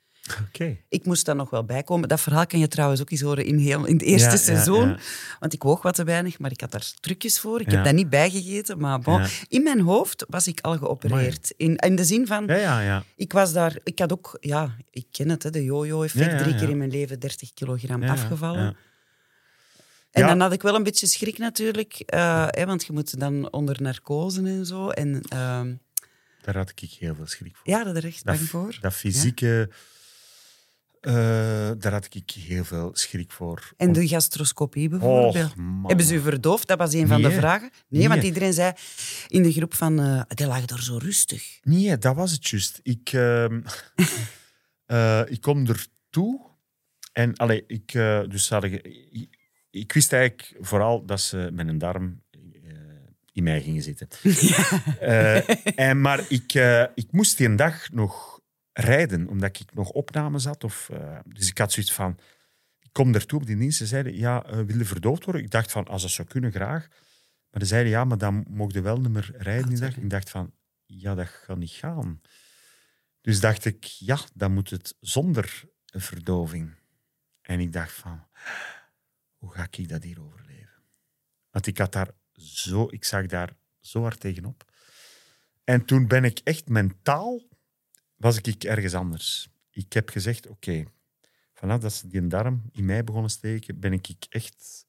Ik moest daar nog wel bij komen. Dat verhaal kan je trouwens ook eens horen in, heel, in het eerste Ja, seizoen. ja. Want ik woog wat te weinig, maar ik had daar trucjes voor. Ik heb dat niet bijgegeten. Maar bon, in mijn hoofd was ik al geopereerd. In, in de zin van, Ja, ja, ja. ik was daar... Ik had ook... Ja, ik ken het, hè, de ja, Drie keer in mijn leven 30 kilogram afgevallen. ja. En Ja. dan had ik wel een beetje schrik natuurlijk. eh, hè, want je moet dan onder narcose en zo. En ehm, Daar had ik heel veel schrik voor. ja, dat er echt bang voor. dat fysieke, eh, daar had ik heel veel schrik voor. En de gastroscopie bijvoorbeeld. Och. Hebben ze u verdoofd? Dat was een van de vragen. Nee, Nee. want iedereen zei in de groep van... eh die lag daar zo rustig. Nee, dat was het juist. Ik, <laughs> eh, ik kom er toe en allee, ik, dus ge- ik, ik wist eigenlijk vooral dat ze met een darm in mij gingen zitten. <laughs> En, maar ik, ik moest die een dag nog rijden, omdat ik nog opnames had. Of, eh, dus ik had zoiets van... Ik kom ertoe op die dienst. Ze zeiden, ja, eh wil je verdoofd worden? Ik dacht van, als dat zou kunnen, graag. Maar ze zeiden, ja, maar dan mocht je wel niet meer rijden die dag. Ik dacht van, ja, dat gaat niet gaan. Dus dacht ik, ja, dan moet het zonder verdoving. En ik dacht van, hoe ga ik dat hier overleven? Want ik had daar zo, ik zag daar zo hard tegenop. En toen ben ik echt mentaal, was ik ergens anders. Ik heb gezegd, oké, vanaf dat ze die darm in mij begonnen steken, ben ik echt,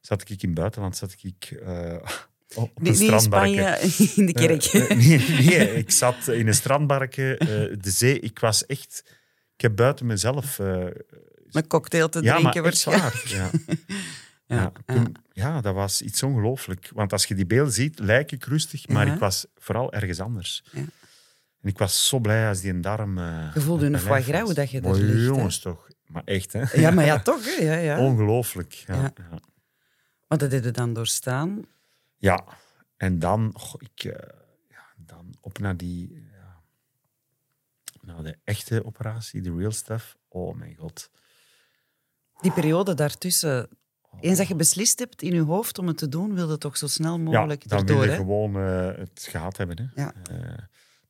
zat ik in het buitenland, zat ik eh, <laughs> op een in strandbarken. Spanje, <laughs> in de kerk. Eh, eh, nee, nee, ik zat in een strandbarken, eh, de zee. Ik was echt... Ik heb buiten mezelf... eh, Een cocktail te ja, drinken maar echt waarschijnlijk. waar. Ja. <laughs> Ja, Ja, toen- ja, dat was iets ongelooflijk. Want als je die beelden ziet, lijk ik rustig, maar Ja. ik was vooral ergens anders. Ja. En ik was zo blij als die een darm... eh, Je voelde een foie gras dat je Maar ligt, hè? jongens, toch. Maar echt, hè. Ja, maar ja, <laughs> toch. Hè? Ja, ja. Ongelooflijk. Ja, Ja. ja. Maar dat dan doorstaan. Ja, en dan, ik, eh, ja, dan op naar die, ja, naar de echte operatie, de real stuff. Oh mijn god. Die periode daartussen... Eens dat je beslist hebt in je hoofd om het te doen, wilde toch zo snel mogelijk ja, dan erdoor. wil je hè? gewoon eh, het gehad hebben. Hè. Ja.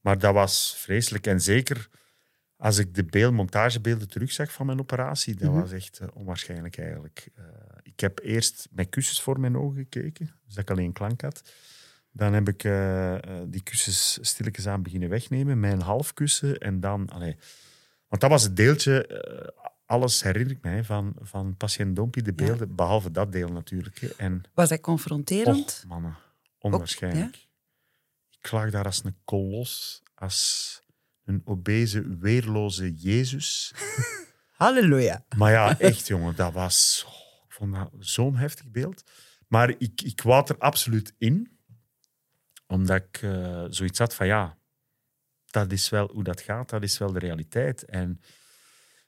Maar dat was vreselijk. En zeker als ik de beeld, montagebeelden terugzag van mijn operatie, dat Mhm. was echt eh, onwaarschijnlijk eigenlijk. Eh, ik heb eerst met kussens voor mijn ogen gekeken, dus dat ik alleen klank had. Dan heb ik eh, die kussens stilletjes aan beginnen wegnemen, mijn half kussen. En dan, allee, want dat was het deeltje, alles herinner ik mij van, van patiënt Dompie, de Ja. beelden, behalve dat deel natuurlijk. En Was dat confronterend? Och, mannen. Onwaarschijnlijk. Ik lag daar als een kolos, als een obese, weerloze Jezus. <laughs> Halleluja. Maar ja, echt, jongen, dat was... oh, ik vond dat zo'n heftig beeld. Maar ik, ik wou er absoluut in, omdat ik eh, zoiets had van, ja, dat is wel hoe dat gaat, dat is wel de realiteit. En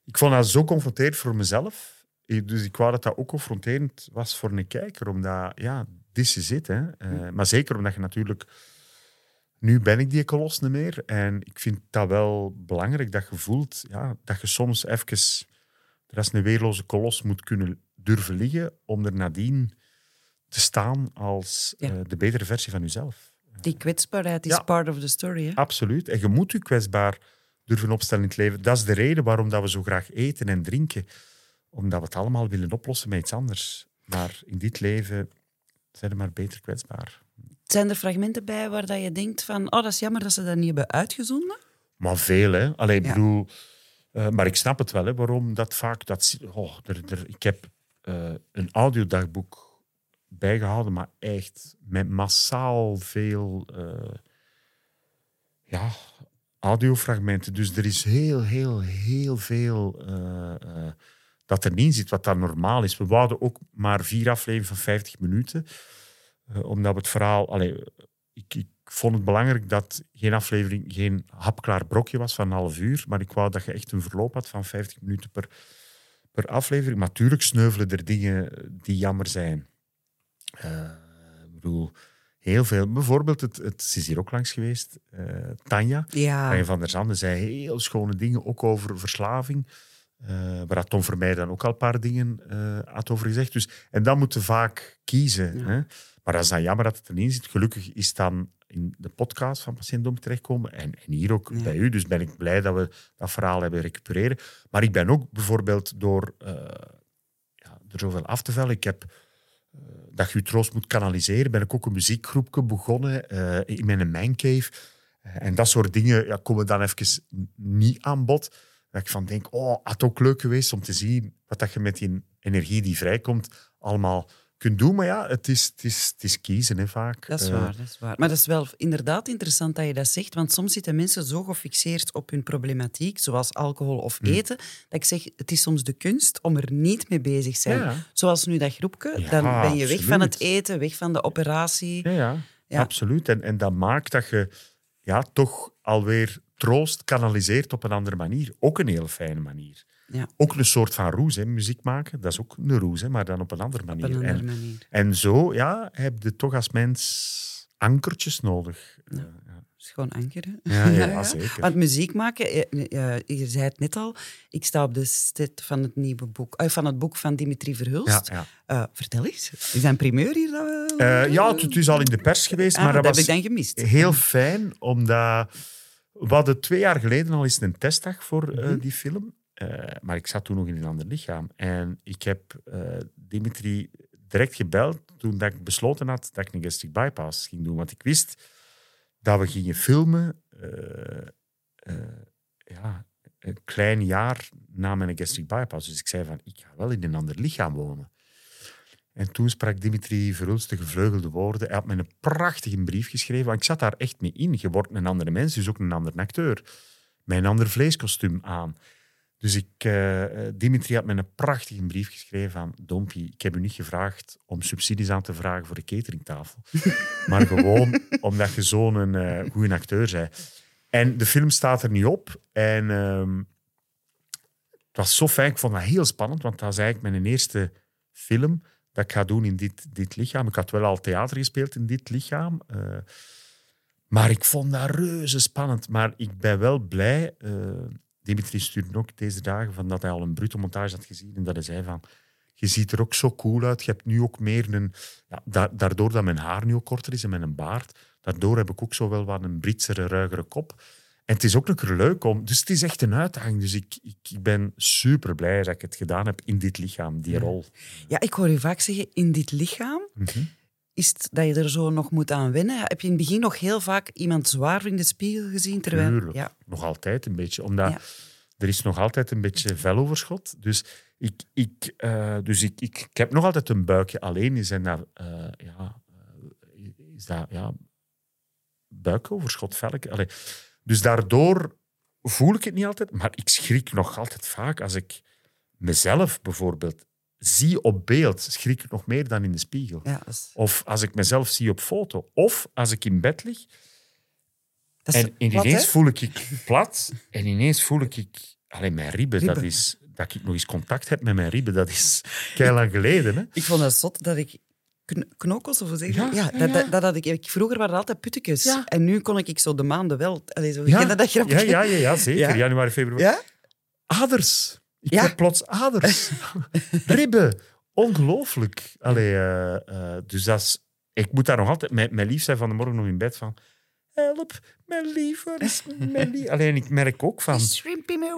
ik vond dat zo confronterend voor mezelf. Dus ik wou dat dat ook confronterend was voor een kijker, omdat, ja, this is it. Hè. Eh, maar zeker omdat je natuurlijk... Nu ben ik die kolos niet meer. En ik vind dat wel belangrijk dat je voelt ja, dat je soms even er als een weerloze kolos moet kunnen durven liggen om er nadien te staan als Ja. eh, de betere versie van jezelf. Die kwetsbaarheid is Ja. part of the story. Hè? Absoluut. En je moet je kwetsbaar durven opstellen in het leven. Dat is de reden waarom dat we zo graag eten en drinken. Omdat we het allemaal willen oplossen met iets anders. Maar in dit leven zijn we maar beter kwetsbaar. Zijn er fragmenten bij waar dat je denkt van... Oh, dat is jammer dat ze dat niet hebben uitgezonden? Maar veel, hè. Allee, ik Ja. bedoel... eh, maar ik snap het wel, hè, waarom dat vaak... Dat, oh, er, er, ik heb eh, een audiodagboek bijgehouden, maar echt met massaal veel eh, ja, audiofragmenten. Dus er is heel, heel, heel veel dat erin zit, wat dan normaal is. We wouden ook maar vier afleveringen van 50 minuten, omdat we het verhaal... Allee, ik, ik vond het belangrijk dat geen aflevering geen hapklaar brokje was van een half uur, maar ik wou dat je echt een verloop had van 50 minuten per, per aflevering. Maar natuurlijk sneuvelen er dingen die jammer zijn. Eh, ik bedoel, heel veel. Bijvoorbeeld, het, het is hier ook langs geweest, eh, Tanja. Ja. Tanja van der Zanden zei heel schone dingen, ook over verslaving. eh waar Tom Vermeij dan ook al een paar dingen eh, had over gezegd. Dus, en dan moeten vaak kiezen. Ja. Hè? Maar dat is dan jammer dat het erin zit. Gelukkig is het dan in de podcast van Patiënt Dom terechtkomen. En, en hier ook Ja. bij u. Dus ben ik blij dat we dat verhaal hebben recupereren. Maar ik ben ook bijvoorbeeld door eh, ja, er zoveel af te vellen. Ik heb eh, dat je troost moet kanaliseren. Ben ik ook een muziekgroepje begonnen eh, in mijn mancave. En dat soort dingen ja, komen dan even niet aan bod. Dat ik van denk, oh, had ook leuk geweest om te zien wat dat je met die energie die vrijkomt allemaal kunt doen. Maar ja, het is, het is, het is kiezen hè, vaak. Dat is Eh, waar, dat is waar. Maar dat is wel inderdaad interessant dat je dat zegt, want soms zitten mensen zo gefixeerd op hun problematiek, zoals alcohol of Hm. eten, dat ik zeg, het is soms de kunst om er niet mee bezig te zijn. Ja. Zoals nu dat groepje, Ja, dan ben je weg van het eten, weg van de operatie. Ja, ja, Ja. absoluut. En, en dat maakt dat je ja, toch alweer troost kanaliseert op een andere manier. Ook een heel fijne manier. Ja, Ook een soort van roes, hè. muziek maken. Dat is ook een roes, hè, maar dan op een andere manier. op een andere en, manier. en zo ja, heb je toch als mens ankertjes nodig. Ja. Dat is gewoon ankeren. <laughs> Ja, ja, zeker. Want muziek maken, eh, eh, je zei het net al, ik sta op de set van het nieuwe boek, eh, van het boek van Dimitri Verhulst. Ja, vertel eens, is dat een primeur hier? ja, het, het is al in de pers geweest, Ah, maar dat dat was heb ik dan gemist. heel fijn, omdat we hadden twee jaar geleden al eens een testdag voor Mhm. die film. Eh, maar ik zat toen nog in een ander lichaam. En ik heb eh, Dimitri direct gebeld toen dat ik besloten had dat ik een gastric bypass ging doen. Want ik wist dat we gingen filmen eh, ja, een klein jaar na mijn gastric bypass. Dus ik zei van, ik ga wel in een ander lichaam wonen. En toen sprak Dimitri Verhulst de gevleugelde woorden. Hij had me een prachtige brief geschreven. Want ik zat daar echt mee in. Je wordt een andere mens, dus ook een andere acteur. Een ander vleeskostuum aan. Dus ik, eh, eh, Dimitri had me een prachtige brief geschreven van Dompie, ik heb u niet gevraagd om subsidies aan te vragen voor de cateringtafel. <laughs> maar gewoon omdat je zo'n eh goede acteur bent. En de film staat er niet op. En ehm, het was zo fijn. Ik vond dat heel spannend, want dat is eigenlijk mijn eerste film dat ik ga doen in dit, dit lichaam. Ik had wel al theater gespeeld in dit lichaam. maar ik vond dat reuze spannend. Maar ik ben wel blij. Dimitri stuurde ook deze dagen van dat hij al een brute montage had gezien. En dat hij zei van, je ziet er ook zo cool uit. Je hebt nu ook meer een... Ja, da- daardoor dat mijn haar nu ook korter is en met een baard, daardoor heb ik ook zo wel wat een Britsere, ruigere kop. En het is ook een keer leuk om... Dus het is echt een uitdaging. Dus ik, ik, ik ben super blij dat ik het gedaan heb in dit lichaam, die rol. Ja, ik hoor je vaak zeggen, in dit lichaam Mhm. Is het dat je er zo nog moet aan wennen. Heb je in het begin nog heel vaak iemand zwaar in de spiegel gezien? Terwijl, Tuurlijk. ja, Nog altijd een beetje. Omdat Ja. er is nog altijd een beetje veloverschot. Dus ik, ik, eh, dus ik, ik, ik heb nog altijd een buikje. Alleen is dat, eh, ja, eh, is dat ja, buikoverschot, velk. Allee. Dus daardoor voel ik het niet altijd. Maar ik schrik nog altijd vaak als ik mezelf bijvoorbeeld zie op beeld. Schrik ik nog meer dan in de spiegel. ja, dat is, Of als ik mezelf zie op foto. Of als ik in bed lig dat is en, plat, ineens hè? voel ik ik plat en ineens voel ik ik alleen mijn ribben. Dat is dat ik nog eens contact heb met mijn ribben. Dat is heel lang geleden. Hè? Ik vond het zot dat ik kn- knokels, of hoe zeg je Ja, dat? ja, dat, ja. dat, dat had ik, ik. Vroeger waren er altijd puttekes. Ja. En nu kon ik zo de maanden wel... Allee, zo, ken je dat grapje? ja, ja, ja, ja, zeker. Ja? Januari, februari. Ja? Aders. Ik Ja. heb plots aders. <laughs> ribben. Ongelooflijk. Allee, eh, dus dat is, ik moet daar nog altijd... Mijn, mijn lief zei van de morgen nog in bed van... Help, mijn lief, waar is mijn lief? Alleen ik merk ook van...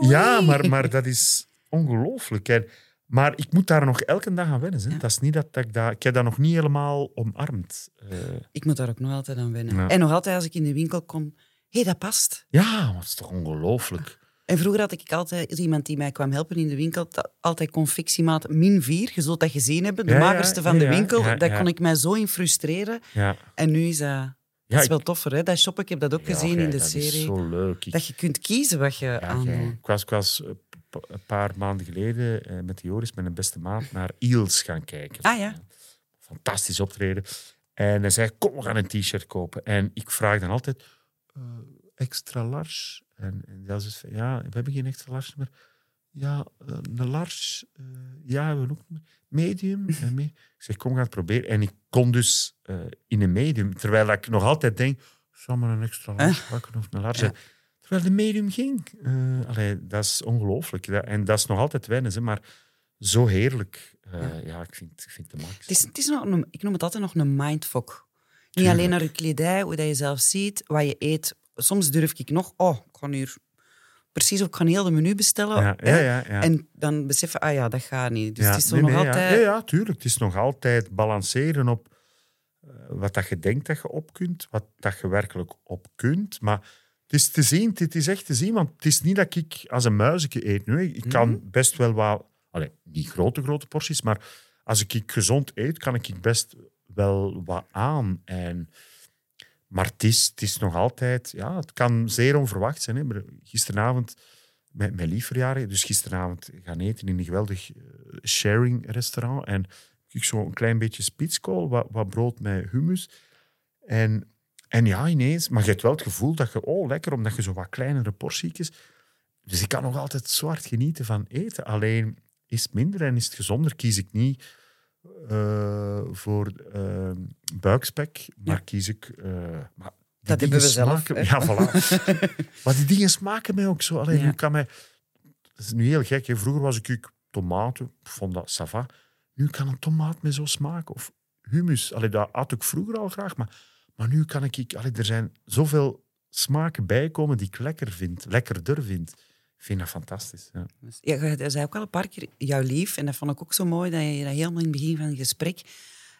Ja, maar, maar dat is ongelooflijk. Maar ik moet daar nog elke dag aan wennen. Hè. Ja. Dat is niet dat, dat ik dat... Ik heb dat nog niet helemaal omarmd. Eh, Ik moet daar ook nog altijd aan wennen. Ja. En nog altijd als ik in de winkel kom... Hé, hey, dat past. ja, het is toch ongelooflijk. En vroeger had ik altijd iemand die mij kwam helpen in de winkel, altijd confectiemaat min 4. Je zult dat gezien hebben, de Ja, magerste van de winkel. Daar kon ik mij zo in frustreren. En nu is dat... is wel toffer, hè? Dat shoppen, ik heb dat ook gezien in de dat serie. is zo leuk. Ik, Dat je kunt kiezen wat je aandoet. ik was, ik was eh, een paar maanden geleden eh, met Joris, met een beste maat, naar Eels gaan kijken. Ah, ja. Fantastisch optreden. En hij zei, kom, we gaan een t-shirt kopen. En ik vraag dan altijd, eh, extra large? En, en dat is, ja, we hebben geen extra large meer. Ja, eh, een large. eh, ja, we hebben ook medium. <laughs> En me- ik zeg, kom, gaan het proberen. En ik kon dus eh, in een medium, terwijl ik nog altijd denk, zal maar een extra large pakken of een large. Ja. Terwijl de medium ging. Eh, allee, dat is ongelooflijk. En dat is nog altijd hè, maar zo heerlijk. Eh, ja. ik, vind, ik vind de max. Het is, het is nog een, ik noem het altijd nog een mindfuck. Niet alleen naar je kledij, hoe dat je zelf ziet, wat je eet. Soms durf ik nog, oh, ik ga hier precies op, ik ga heel de menu bestellen. Ja, hè. ja, ja, ja. En dan beseffen, ah ja, dat gaat niet. Dus Ja, het is nee, nog nee, altijd... Ja. Tuurlijk. Het is nog altijd balanceren op eh, wat dat je denkt dat je op kunt, wat dat je werkelijk op kunt. Maar het is te zien, het is echt te zien, want het is niet dat ik als een muisje eet. Nu. Ik kan Mhm. best wel wat, allee, niet grote, grote porties, maar als ik gezond eet, kan ik best wel wat aan. En, maar het is, het is nog altijd, ja, het kan zeer onverwacht zijn. Hè. Gisteravond met mijn lief verjaardag, dus gisteravond gaan eten in een geweldig eh, sharing restaurant. En ik zo een klein beetje spitskool, wat, brood met hummus. En, en ja, ineens, maar je hebt wel het gevoel dat je, oh lekker, omdat je zo wat kleinere portietjes. Dus ik kan nog altijd zwart genieten van eten. Alleen is het minder en is het gezonder, kies ik niet eh, voor eh, buikspek, maar Ja. kies ik. eh, maar die Dat hebben we zelf, smaken- hè. Ja, voilà. <laughs> maar die dingen smaken mij ook zo. Alleen, Ja. nu kan mij, dat is nu heel gek. Hè. Vroeger was ik, ik tomaten, vond dat ça va. Nu kan een tomaat me zo smaken. Of hummus. Allee, dat had ik vroeger al graag. Maar, maar nu kan ik... ik allee, er zijn zoveel smaken bijkomen die ik lekker vind. Lekkerder vind. Ik vind dat fantastisch. Ja. Ja, je zei ook al een paar keer jouw lief, en dat vond ik ook zo mooi, dat je dat helemaal in het begin van het gesprek,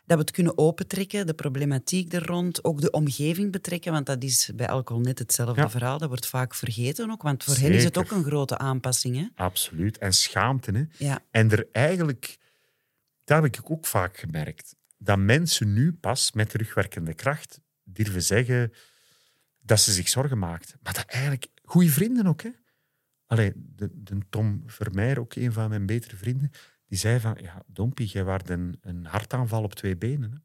dat we het kunnen opentrekken, de problematiek er rond, ook de omgeving betrekken, want dat is bij alcohol net hetzelfde Ja. verhaal. Dat wordt vaak vergeten ook, want voor hen is het ook een grote aanpassing. Hè? Absoluut. En schaamte. Hè. Ja. En er eigenlijk... Dat heb ik ook vaak gemerkt. Dat mensen nu pas met terugwerkende kracht durven zeggen dat ze zich zorgen maakt. Maar dat eigenlijk... Goede vrienden ook, hè. Allee, de, de Tom Vermeer, ook een van mijn betere vrienden, die zei van, ja, Dompie, jij was een, een hartaanval op twee benen. Hè.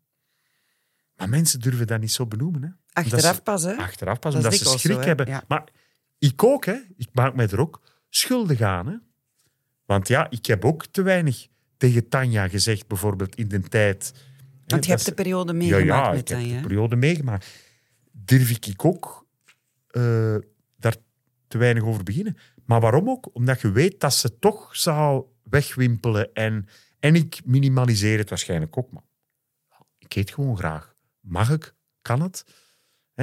Maar mensen durven dat niet zo benoemen. Hè. Achteraf ze- pas, hè? Achteraf pas, Dat omdat ze schrik zo, hebben. Ja. Maar ik ook, hè. Ik maak mij er ook schuldig aan, hè. Want ja, ik heb ook te weinig tegen Tanja gezegd, bijvoorbeeld in de tijd. Want je hebt de periode ja, meegemaakt ja, met ik heb Tanja. de periode meegemaakt. Durf ik ook eh, daar te weinig over beginnen. Maar waarom ook? Omdat je weet dat ze toch zou wegwimpelen. En, en ik minimaliseer het waarschijnlijk ook. Maar ik eet gewoon graag. Mag ik? Kan het?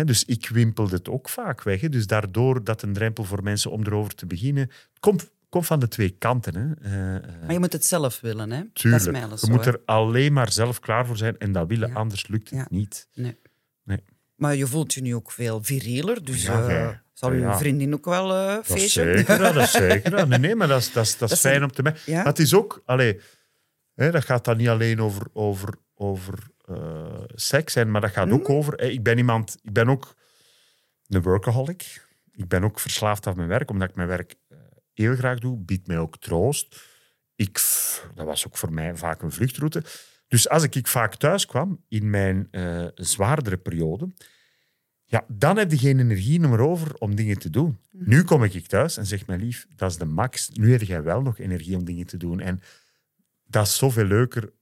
Dus ik wimpelde het ook vaak weg. Dus daardoor dat een drempel voor mensen om erover te beginnen. Komt, komt van de twee kanten. Hè. Eh, eh, Maar je moet het zelf willen, hè? Dat is tuurlijk. mij alles je zo, moet er alleen maar zelf klaar voor zijn. En dat willen, Ja. anders lukt het Ja. niet. Nee. Nee. Maar je voelt je nu ook veel virieler, dus Ja, eh, zal je ja. vriendin ook wel eh Dat is feestje? zeker, dat is zeker. dat. Nee, nee, maar dat is, dat is, dat is Dat fijn een- om te merken. Ja? Het is ook, allee, hè, dat gaat dan niet alleen over, over, over eh, seks zijn, maar dat gaat ook Hmm? over. Hè, ik ben iemand, ik ben ook een workaholic. Ik ben ook verslaafd aan mijn werk, omdat ik mijn werk eh, heel graag doe. Biedt mij ook troost. Ik, dat was ook voor mij vaak een vluchtroute. Dus als ik, ik vaak thuis kwam in mijn zwaardere periode, ja, dan heb je geen energie meer over om dingen te doen. Nu kom ik thuis en zeg mijn lief, dat is de max. Nu heb jij wel nog energie om dingen te doen. En dat is zoveel leuker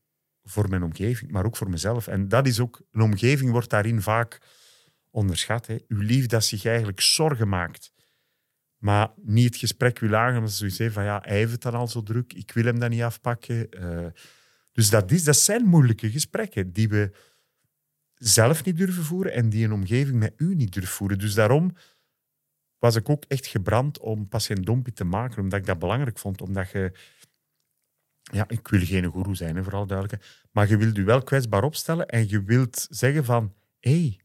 voor mijn omgeving, maar ook voor mezelf. En dat is ook, een omgeving wordt daarin vaak onderschat. Hè. Uw lief dat zich eigenlijk zorgen maakt, maar niet het gesprek wil aangaan, omdat ze zoiets van ja, hij heeft het dan al zo druk, ik wil hem dat niet afpakken. Eh, dus dat, is, dat zijn moeilijke gesprekken die we zelf niet durven voeren en die een omgeving met u niet durft voeren. Dus daarom was ik ook echt gebrand om patiënt Dompie te maken, omdat ik dat belangrijk vond. Omdat je... Ja, ik wil geen goeroe zijn, hè, vooral duidelijk. Maar je wilt je wel kwetsbaar opstellen en je wilt zeggen van... Hé, hey,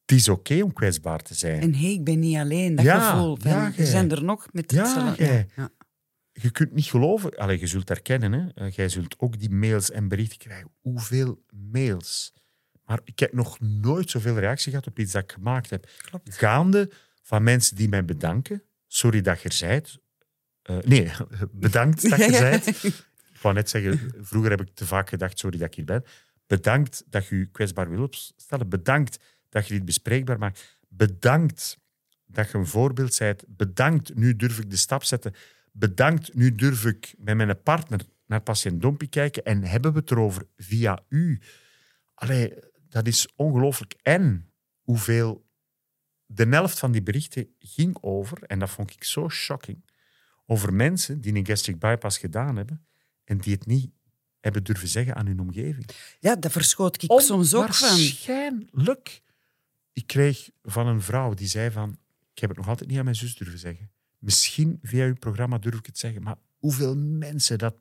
het is oké om kwetsbaar te zijn. En hé, ik ben niet alleen, dat Ja, gevoel. Van, ja, jij. zijn er nog met Ja, ja. je kunt niet geloven. Allee, je zult herkennen, hè. Eh, jij zult ook die mails en berichten krijgen. Hoeveel mails. Maar ik heb nog nooit zoveel reactie gehad op iets dat ik gemaakt heb. Klopt. Gaande van mensen die mij bedanken. Sorry dat je er zijt. eh, nee, <laughs> bedankt dat je ja. bent. Ik wou net zeggen, vroeger heb ik te vaak gedacht, sorry dat ik hier ben. Bedankt dat je je kwetsbaar wil opstellen. Bedankt dat je dit bespreekbaar maakt. Bedankt dat je een voorbeeld bent. Bedankt, nu durf ik de stap zetten. Bedankt, nu durf ik met mijn partner naar patiënt Dompie kijken en hebben we het erover via u. Allee, dat is ongelooflijk. En hoeveel... De helft van die berichten ging over, en dat vond ik zo shocking, over mensen die een gastric bypass gedaan hebben en die het niet hebben durven zeggen aan hun omgeving. Ja, daar verschoot ik soms ook van. Onwaarschijnlijk. Ik kreeg van een vrouw die zei van... Ik heb het nog altijd niet aan mijn zus durven zeggen. Misschien via uw programma durf ik het zeggen. Maar hoeveel mensen dat...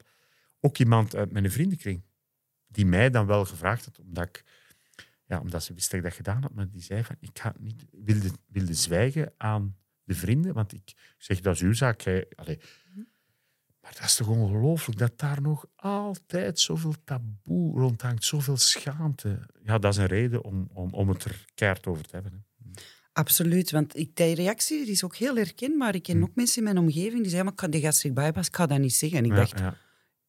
Ook iemand uit mijn vriendenkring, die mij dan wel gevraagd had, omdat, ik, ja, omdat ze wist dat ik dat gedaan had, maar die zei van, ik ga niet, wilde, wilde zwijgen aan de vrienden, want ik zeg, dat is uw zaak. Jij- allee. Maar dat is toch ongelooflijk dat daar nog altijd zoveel taboe rondhangt, zoveel schaamte. Ja, dat is een reden om, om, om het er keihard over te hebben. Hè. Absoluut, want ik, die reactie die is ook heel herkenbaar. Ik ken Hm. ook mensen in mijn omgeving die zeggen, maar ik kan die gastric bypass, ik ga dat niet zeggen. En ik Ja, dacht, ja.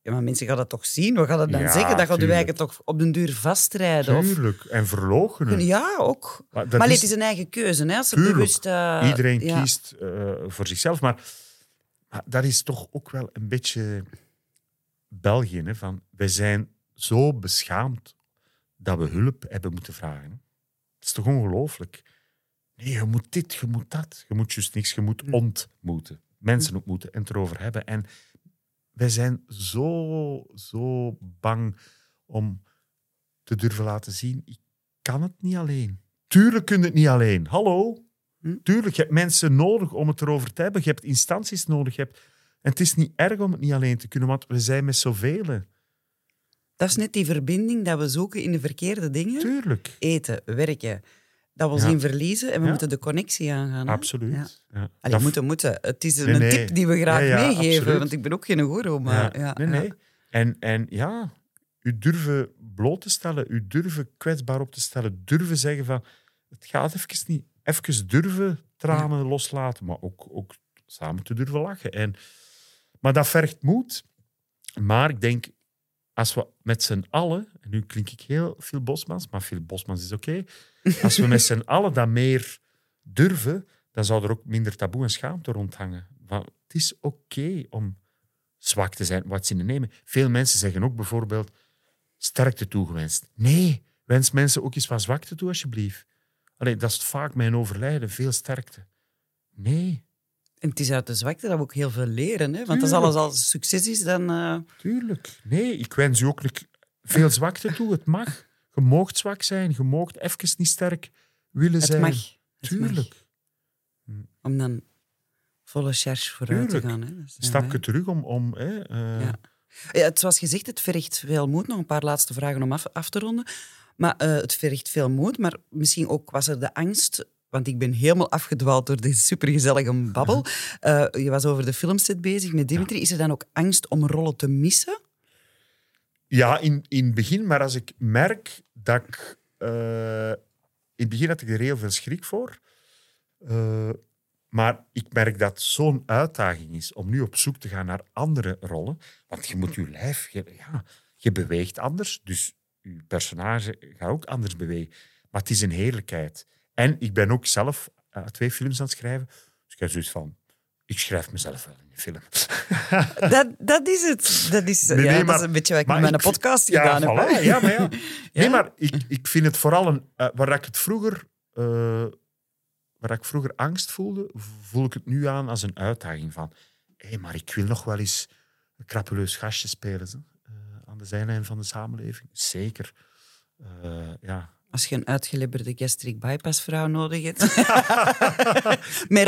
Ja, maar mensen gaan dat toch zien? Wat gaat dat dan Ja, zeggen? Dat gaat tuurlijk. eigenlijk toch op den duur vastrijden? Of... Tuurlijk. En verloochenen. Ja, ook. Maar maar is- het is een eigen keuze. Hè? Als bewust... eh, Iedereen ja. kiest eh, voor zichzelf. Maar, maar dat is toch ook wel een beetje België. Hè, van, wij zijn zo beschaamd dat we hulp hebben moeten vragen. hè. Dat is toch ongelooflijk? Nee, je moet dit, je moet dat. Je moet juist niks, je moet Hm. ontmoeten. Mensen ontmoeten en het erover hebben. En wij zijn zo, zo bang om te durven laten zien, ik kan het niet alleen. Tuurlijk kun je het niet alleen. Hallo? Hm. Tuurlijk, je hebt mensen nodig om het erover te hebben. Je hebt instanties nodig. Je hebt... En het is niet erg om het niet alleen te kunnen, want we zijn met zoveel. Dat is net die verbinding dat we zoeken in de verkeerde dingen. Tuurlijk. Eten, werken. Dat we Ja. in verliezen en we Ja. moeten de connectie aangaan. hè? Absoluut. Ja. Allee, Dat- moeten, moeten. Het is Nee, een nee. tip die we graag meegeven, absoluut. want ik ben ook geen goeroe. Maar, ja, nee, nee. En, en ja, u durven bloot te stellen, u durven kwetsbaar op te stellen, durven zeggen van, het gaat even niet. Even durven tranen loslaten, maar ook, ook samen te durven lachen. En, maar dat vergt moed. Maar ik denk, als we met z'n allen, en nu klink ik heel veel Bosmans, maar veel Bosmans is oké, <laughs> als we met z'n allen dat meer durven, dan zou er ook minder taboe en schaamte rondhangen. Van, het is oké om zwak te zijn, wat ze nemen. Veel mensen zeggen ook bijvoorbeeld sterkte toegewenst. Nee, wens mensen ook eens wat zwakte toe, alsjeblieft. Allee, dat is vaak mijn overlijden, veel sterkte. Nee, En het is uit de zwakte dat we ook heel veel leren. Hè? Want als Tuurlijk. alles al succes is, dan... eh, tuurlijk. Nee, ik wens u ook veel zwakte toe. Het mag. Je moogt zwak zijn, je moogt even niet sterk willen het zijn. mag. Het mag. Tuurlijk. Om dan volle charge vooruit Tuurlijk. te gaan. Hè? Stapje terug om... om hè, eh, Ja. Ja, het, zoals gezegd, het vergt veel moed. Nog een paar laatste vragen om af, af te ronden. Maar eh, het vergt veel moed, maar misschien ook was er de angst... Want ik ben helemaal afgedwaald door deze supergezellige babbel. Eh, je was over de filmset bezig met Dimitri. Is er dan ook angst om rollen te missen? Ja, in, in het begin, maar als ik merk dat ik. eh, in het begin had ik er heel veel schrik voor. Eh, maar ik merk dat het zo'n uitdaging is om nu op zoek te gaan naar andere rollen. Want je moet je lijf. Je, ja, je beweegt anders, dus je personage gaat ook anders bewegen. Maar het is een heerlijkheid. En ik ben ook zelf eh, twee films aan het schrijven. Dus ik heb zoiets van. Ik schrijf mezelf wel in een film. <laughs> Dat, dat is het. Dat is, Nee, ja, nee, dat is een beetje wat ik met mijn podcast ja, gedaan heb. hè. Ja, maar ja. <laughs> Nee, maar ik, ik vind het vooral een... eh, waar ik het vroeger... eh, waar ik vroeger angst voelde, voel ik het nu aan als een uitdaging van... Hé, maar ik wil nog wel eens een krappeloos gastje spelen. aan de zijlijn van de samenleving. Zeker. Ja. Als je een uitgelibberde gastric bypass vrouw nodig hebt. <laughs> met.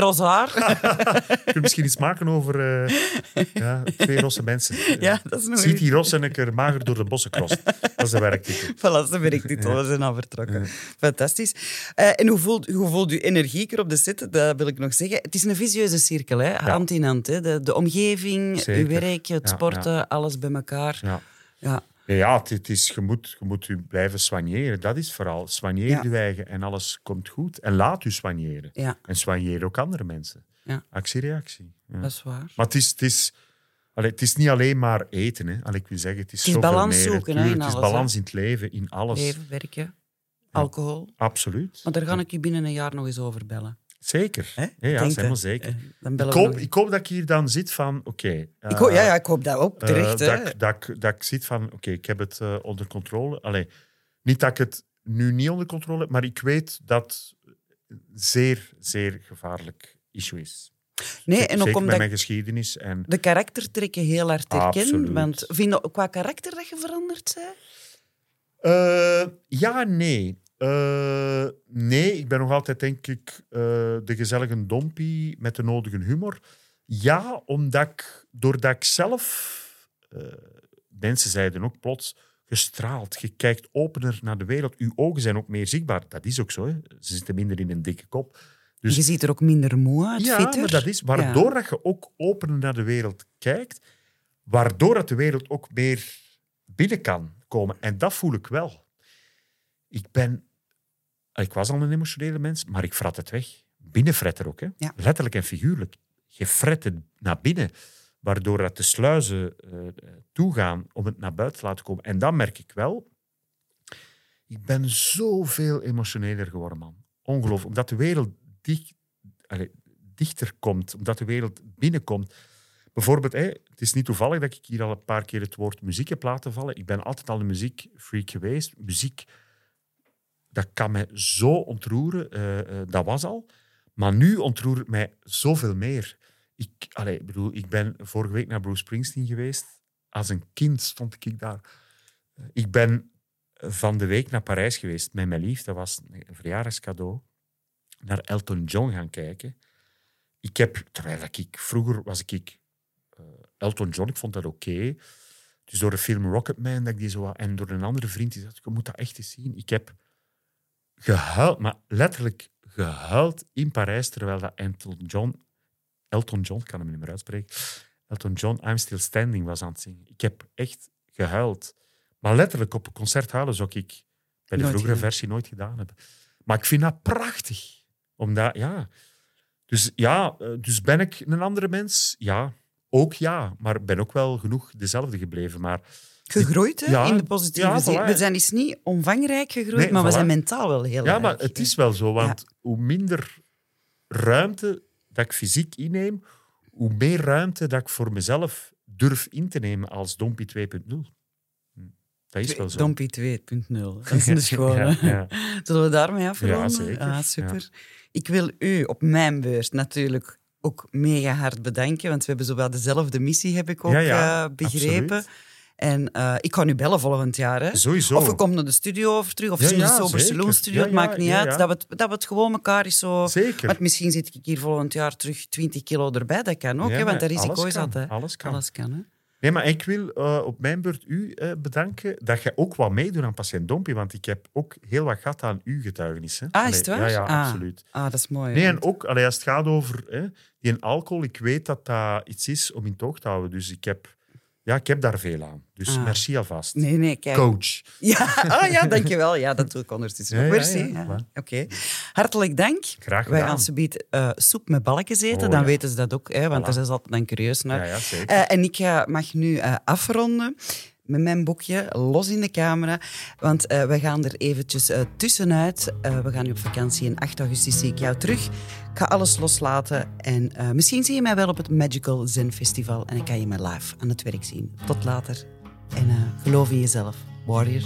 Ik <laughs> wil misschien iets maken over eh, ja, twee rosse mensen. Ja, dat is nog Ziet die ros en ik er mager door de bossen cross. Dat is de werktitel. <laughs> Voilà, dat is de werktitel. We zijn al vertrokken. Fantastisch. Eh, en hoe voelt, hoe voelt u energieker op de set? Dat wil ik nog zeggen. Het is een visieuze cirkel, hè? hand in hand. Hè? De, de omgeving, Zeker. uw werk, het sporten, alles bij elkaar. Ja. Ja. Ja, ja het, het is, je, moet, je moet je blijven soigneren. Dat is vooral. Soigneer Ja. je eigen en alles komt goed. En laat u soigneren. Ja. En soigneer ook andere mensen. Ja. Actie-reactie. dat is waar. Maar het is, het is, allee, het is niet alleen maar eten. Hè. Allee, ik wil zeggen, het is, Het is balans meer, zoeken, hè, Het is alles, balans in het leven, in alles. Leven, werken, alcohol. Absoluut. Maar daar ga ik je binnen een jaar nog eens over bellen. Zeker. Hè? Ja, helemaal zeker. Eh, Dan Ik hoop, ik hoop dat ik hier dan zit van, oké. eh, Ik hoop, ja, ja, ik hoop dat ook, eh, terecht. dat, ik- dat, ik- dat ik zit van, oké, ik heb het onder controle. Allee, niet dat ik het nu niet onder controle heb, maar ik weet dat het een zeer, zeer gevaarlijk issue is. nee, Zeker en ook met omdat mijn geschiedenis. En, de karaktertrekken heel hard herken. Want vind je qua karakter dat je veranderd bent? Ja, nee. Eh, nee, ik ben nog altijd, denk ik, eh, de gezellige dompie met de nodige humor. Ja, omdat ik, doordat ik zelf... eh, mensen zeiden ook plots, gestraald, je kijkt opener naar de wereld. Uw ogen zijn ook meer zichtbaar. Dat is ook zo. Hè. Ze zitten minder in een dikke kop. Dus- je ziet er ook minder moe uit, ja, fitter. maar dat is waardoor dat je ook opener naar de wereld kijkt, waardoor dat de wereld ook meer binnen kan komen. En dat voel ik wel. Ik ben... Ik was al een emotionele mens, maar ik fret het weg. Binnenfretter ook, hè. Ja. Letterlijk en figuurlijk. Je fret het naar binnen, waardoor dat de sluizen eh, toegaan om het naar buiten te laten komen. En dan merk ik wel... Ik ben zoveel emotioneler geworden, man. Ongelooflijk. Omdat de wereld dicht, allee, dichter komt, omdat de wereld binnenkomt. Bijvoorbeeld, hè, het is niet toevallig dat ik hier al een paar keer het woord muziek heb laten vallen. Ik ben altijd al een muziekfreak geweest. Muziek, dat kan mij zo ontroeren. eh, eh, dat was al. Maar nu ontroert het mij zoveel meer. Ik, allee, ik bedoel, ik ben vorige week naar Bruce Springsteen geweest. Als een kind stond ik daar. Ik ben van de week naar Parijs geweest met mijn lief. Dat was een verjaardagscadeau. Naar Elton John gaan kijken. Ik heb, terwijl ik vroeger was ik eh, Elton John, ik vond dat oké. Dus door de film Rocketman, dat ik die zo, en door een andere vriend, die zei, je moet dat echt eens zien. Ik heb gehuild, maar letterlijk gehuild in Parijs, terwijl dat Elton John, Elton John, ik kan hem niet meer uitspreken, Elton John, I'm Still Standing was aan het zingen. Ik heb echt gehuild. Maar letterlijk op een concert huilen zou ik bij de Nooit vroegere gedaan. versie nooit gedaan hebben. Maar ik vind dat prachtig. Omdat, ja... Dus ja, eh, dus ben ik een andere mens? Ja, ook ja. Maar ben ook wel genoeg dezelfde gebleven. Maar Gegroeid hè, Ja, in de positieve ja, zin. voilà. We zijn dus niet omvangrijk gegroeid, Nee, maar we zijn mentaal wel heel ja, erg. maar het is wel zo. Want hoe minder ruimte dat ik fysiek inneem, hoe meer ruimte dat ik voor mezelf durf in te nemen als Dompie 2.0. Hm, Dat is wel zo. Dompie 2.0. <laughs> Dat is een schone. Ja. <laughs> Zullen we daarmee afronden? Ja, zeker. Ah, super. Ik wil u op mijn beurt natuurlijk ook mega hard bedanken, want we hebben zowel dezelfde missie, heb ik ook eh, begrepen. absoluut. En eh, ik ga nu bellen volgend jaar. Hè? Sowieso. Of we komen naar de studio over terug, of Ja, in de ja, Sober. Saloon studio, Ja, het maakt niet uit. Dat, we het, dat we het gewoon elkaar eens zo... Zeker. Want misschien zit ik hier volgend jaar terug 20 kilo erbij, dat kan ook, hè, want dat risico is dat. Hè. alles kan. Alles kan hè. Nee, maar ik wil eh, op mijn beurt u eh, bedanken dat je ook wat meedoet aan Patiënt Dompie, want ik heb ook heel wat gehad aan uw getuigenissen. Ah, is het waar? Ja, ja, Ah. absoluut. Ah, dat is mooi. Nee, en ook allee, als het gaat over hè, die alcohol, ik weet dat dat iets is om in toog te houden. Dus ik heb, ja, ik heb daar veel aan. Dus Ah. merci alvast. Nee, nee, kijk. Coach. Ja, <laughs> ah, ja, dankjewel. Ja, dat doe ik ondertussen. Ja, Merci. ja, Ja, voilà. Oké. Hartelijk dank. Graag Wij gedaan. gaan subiet eh soep met balkjes eten. Oh, dan weten ze dat ook, hè, want Voilà. daar zijn ze altijd dan curieus naar. Ja, ja, zeker. Eh, en ik ga, mag nu eh, afronden met mijn boekje, los in de camera. Want eh, we gaan er eventjes eh, tussenuit. Eh, we gaan nu op vakantie en 8 augustus zie ik jou terug. Ik ga alles loslaten. En misschien zie je mij wel op het Magical Zen Festival. En ik kan je mij live aan het werk zien. Tot later. En geloof in jezelf. Warrior.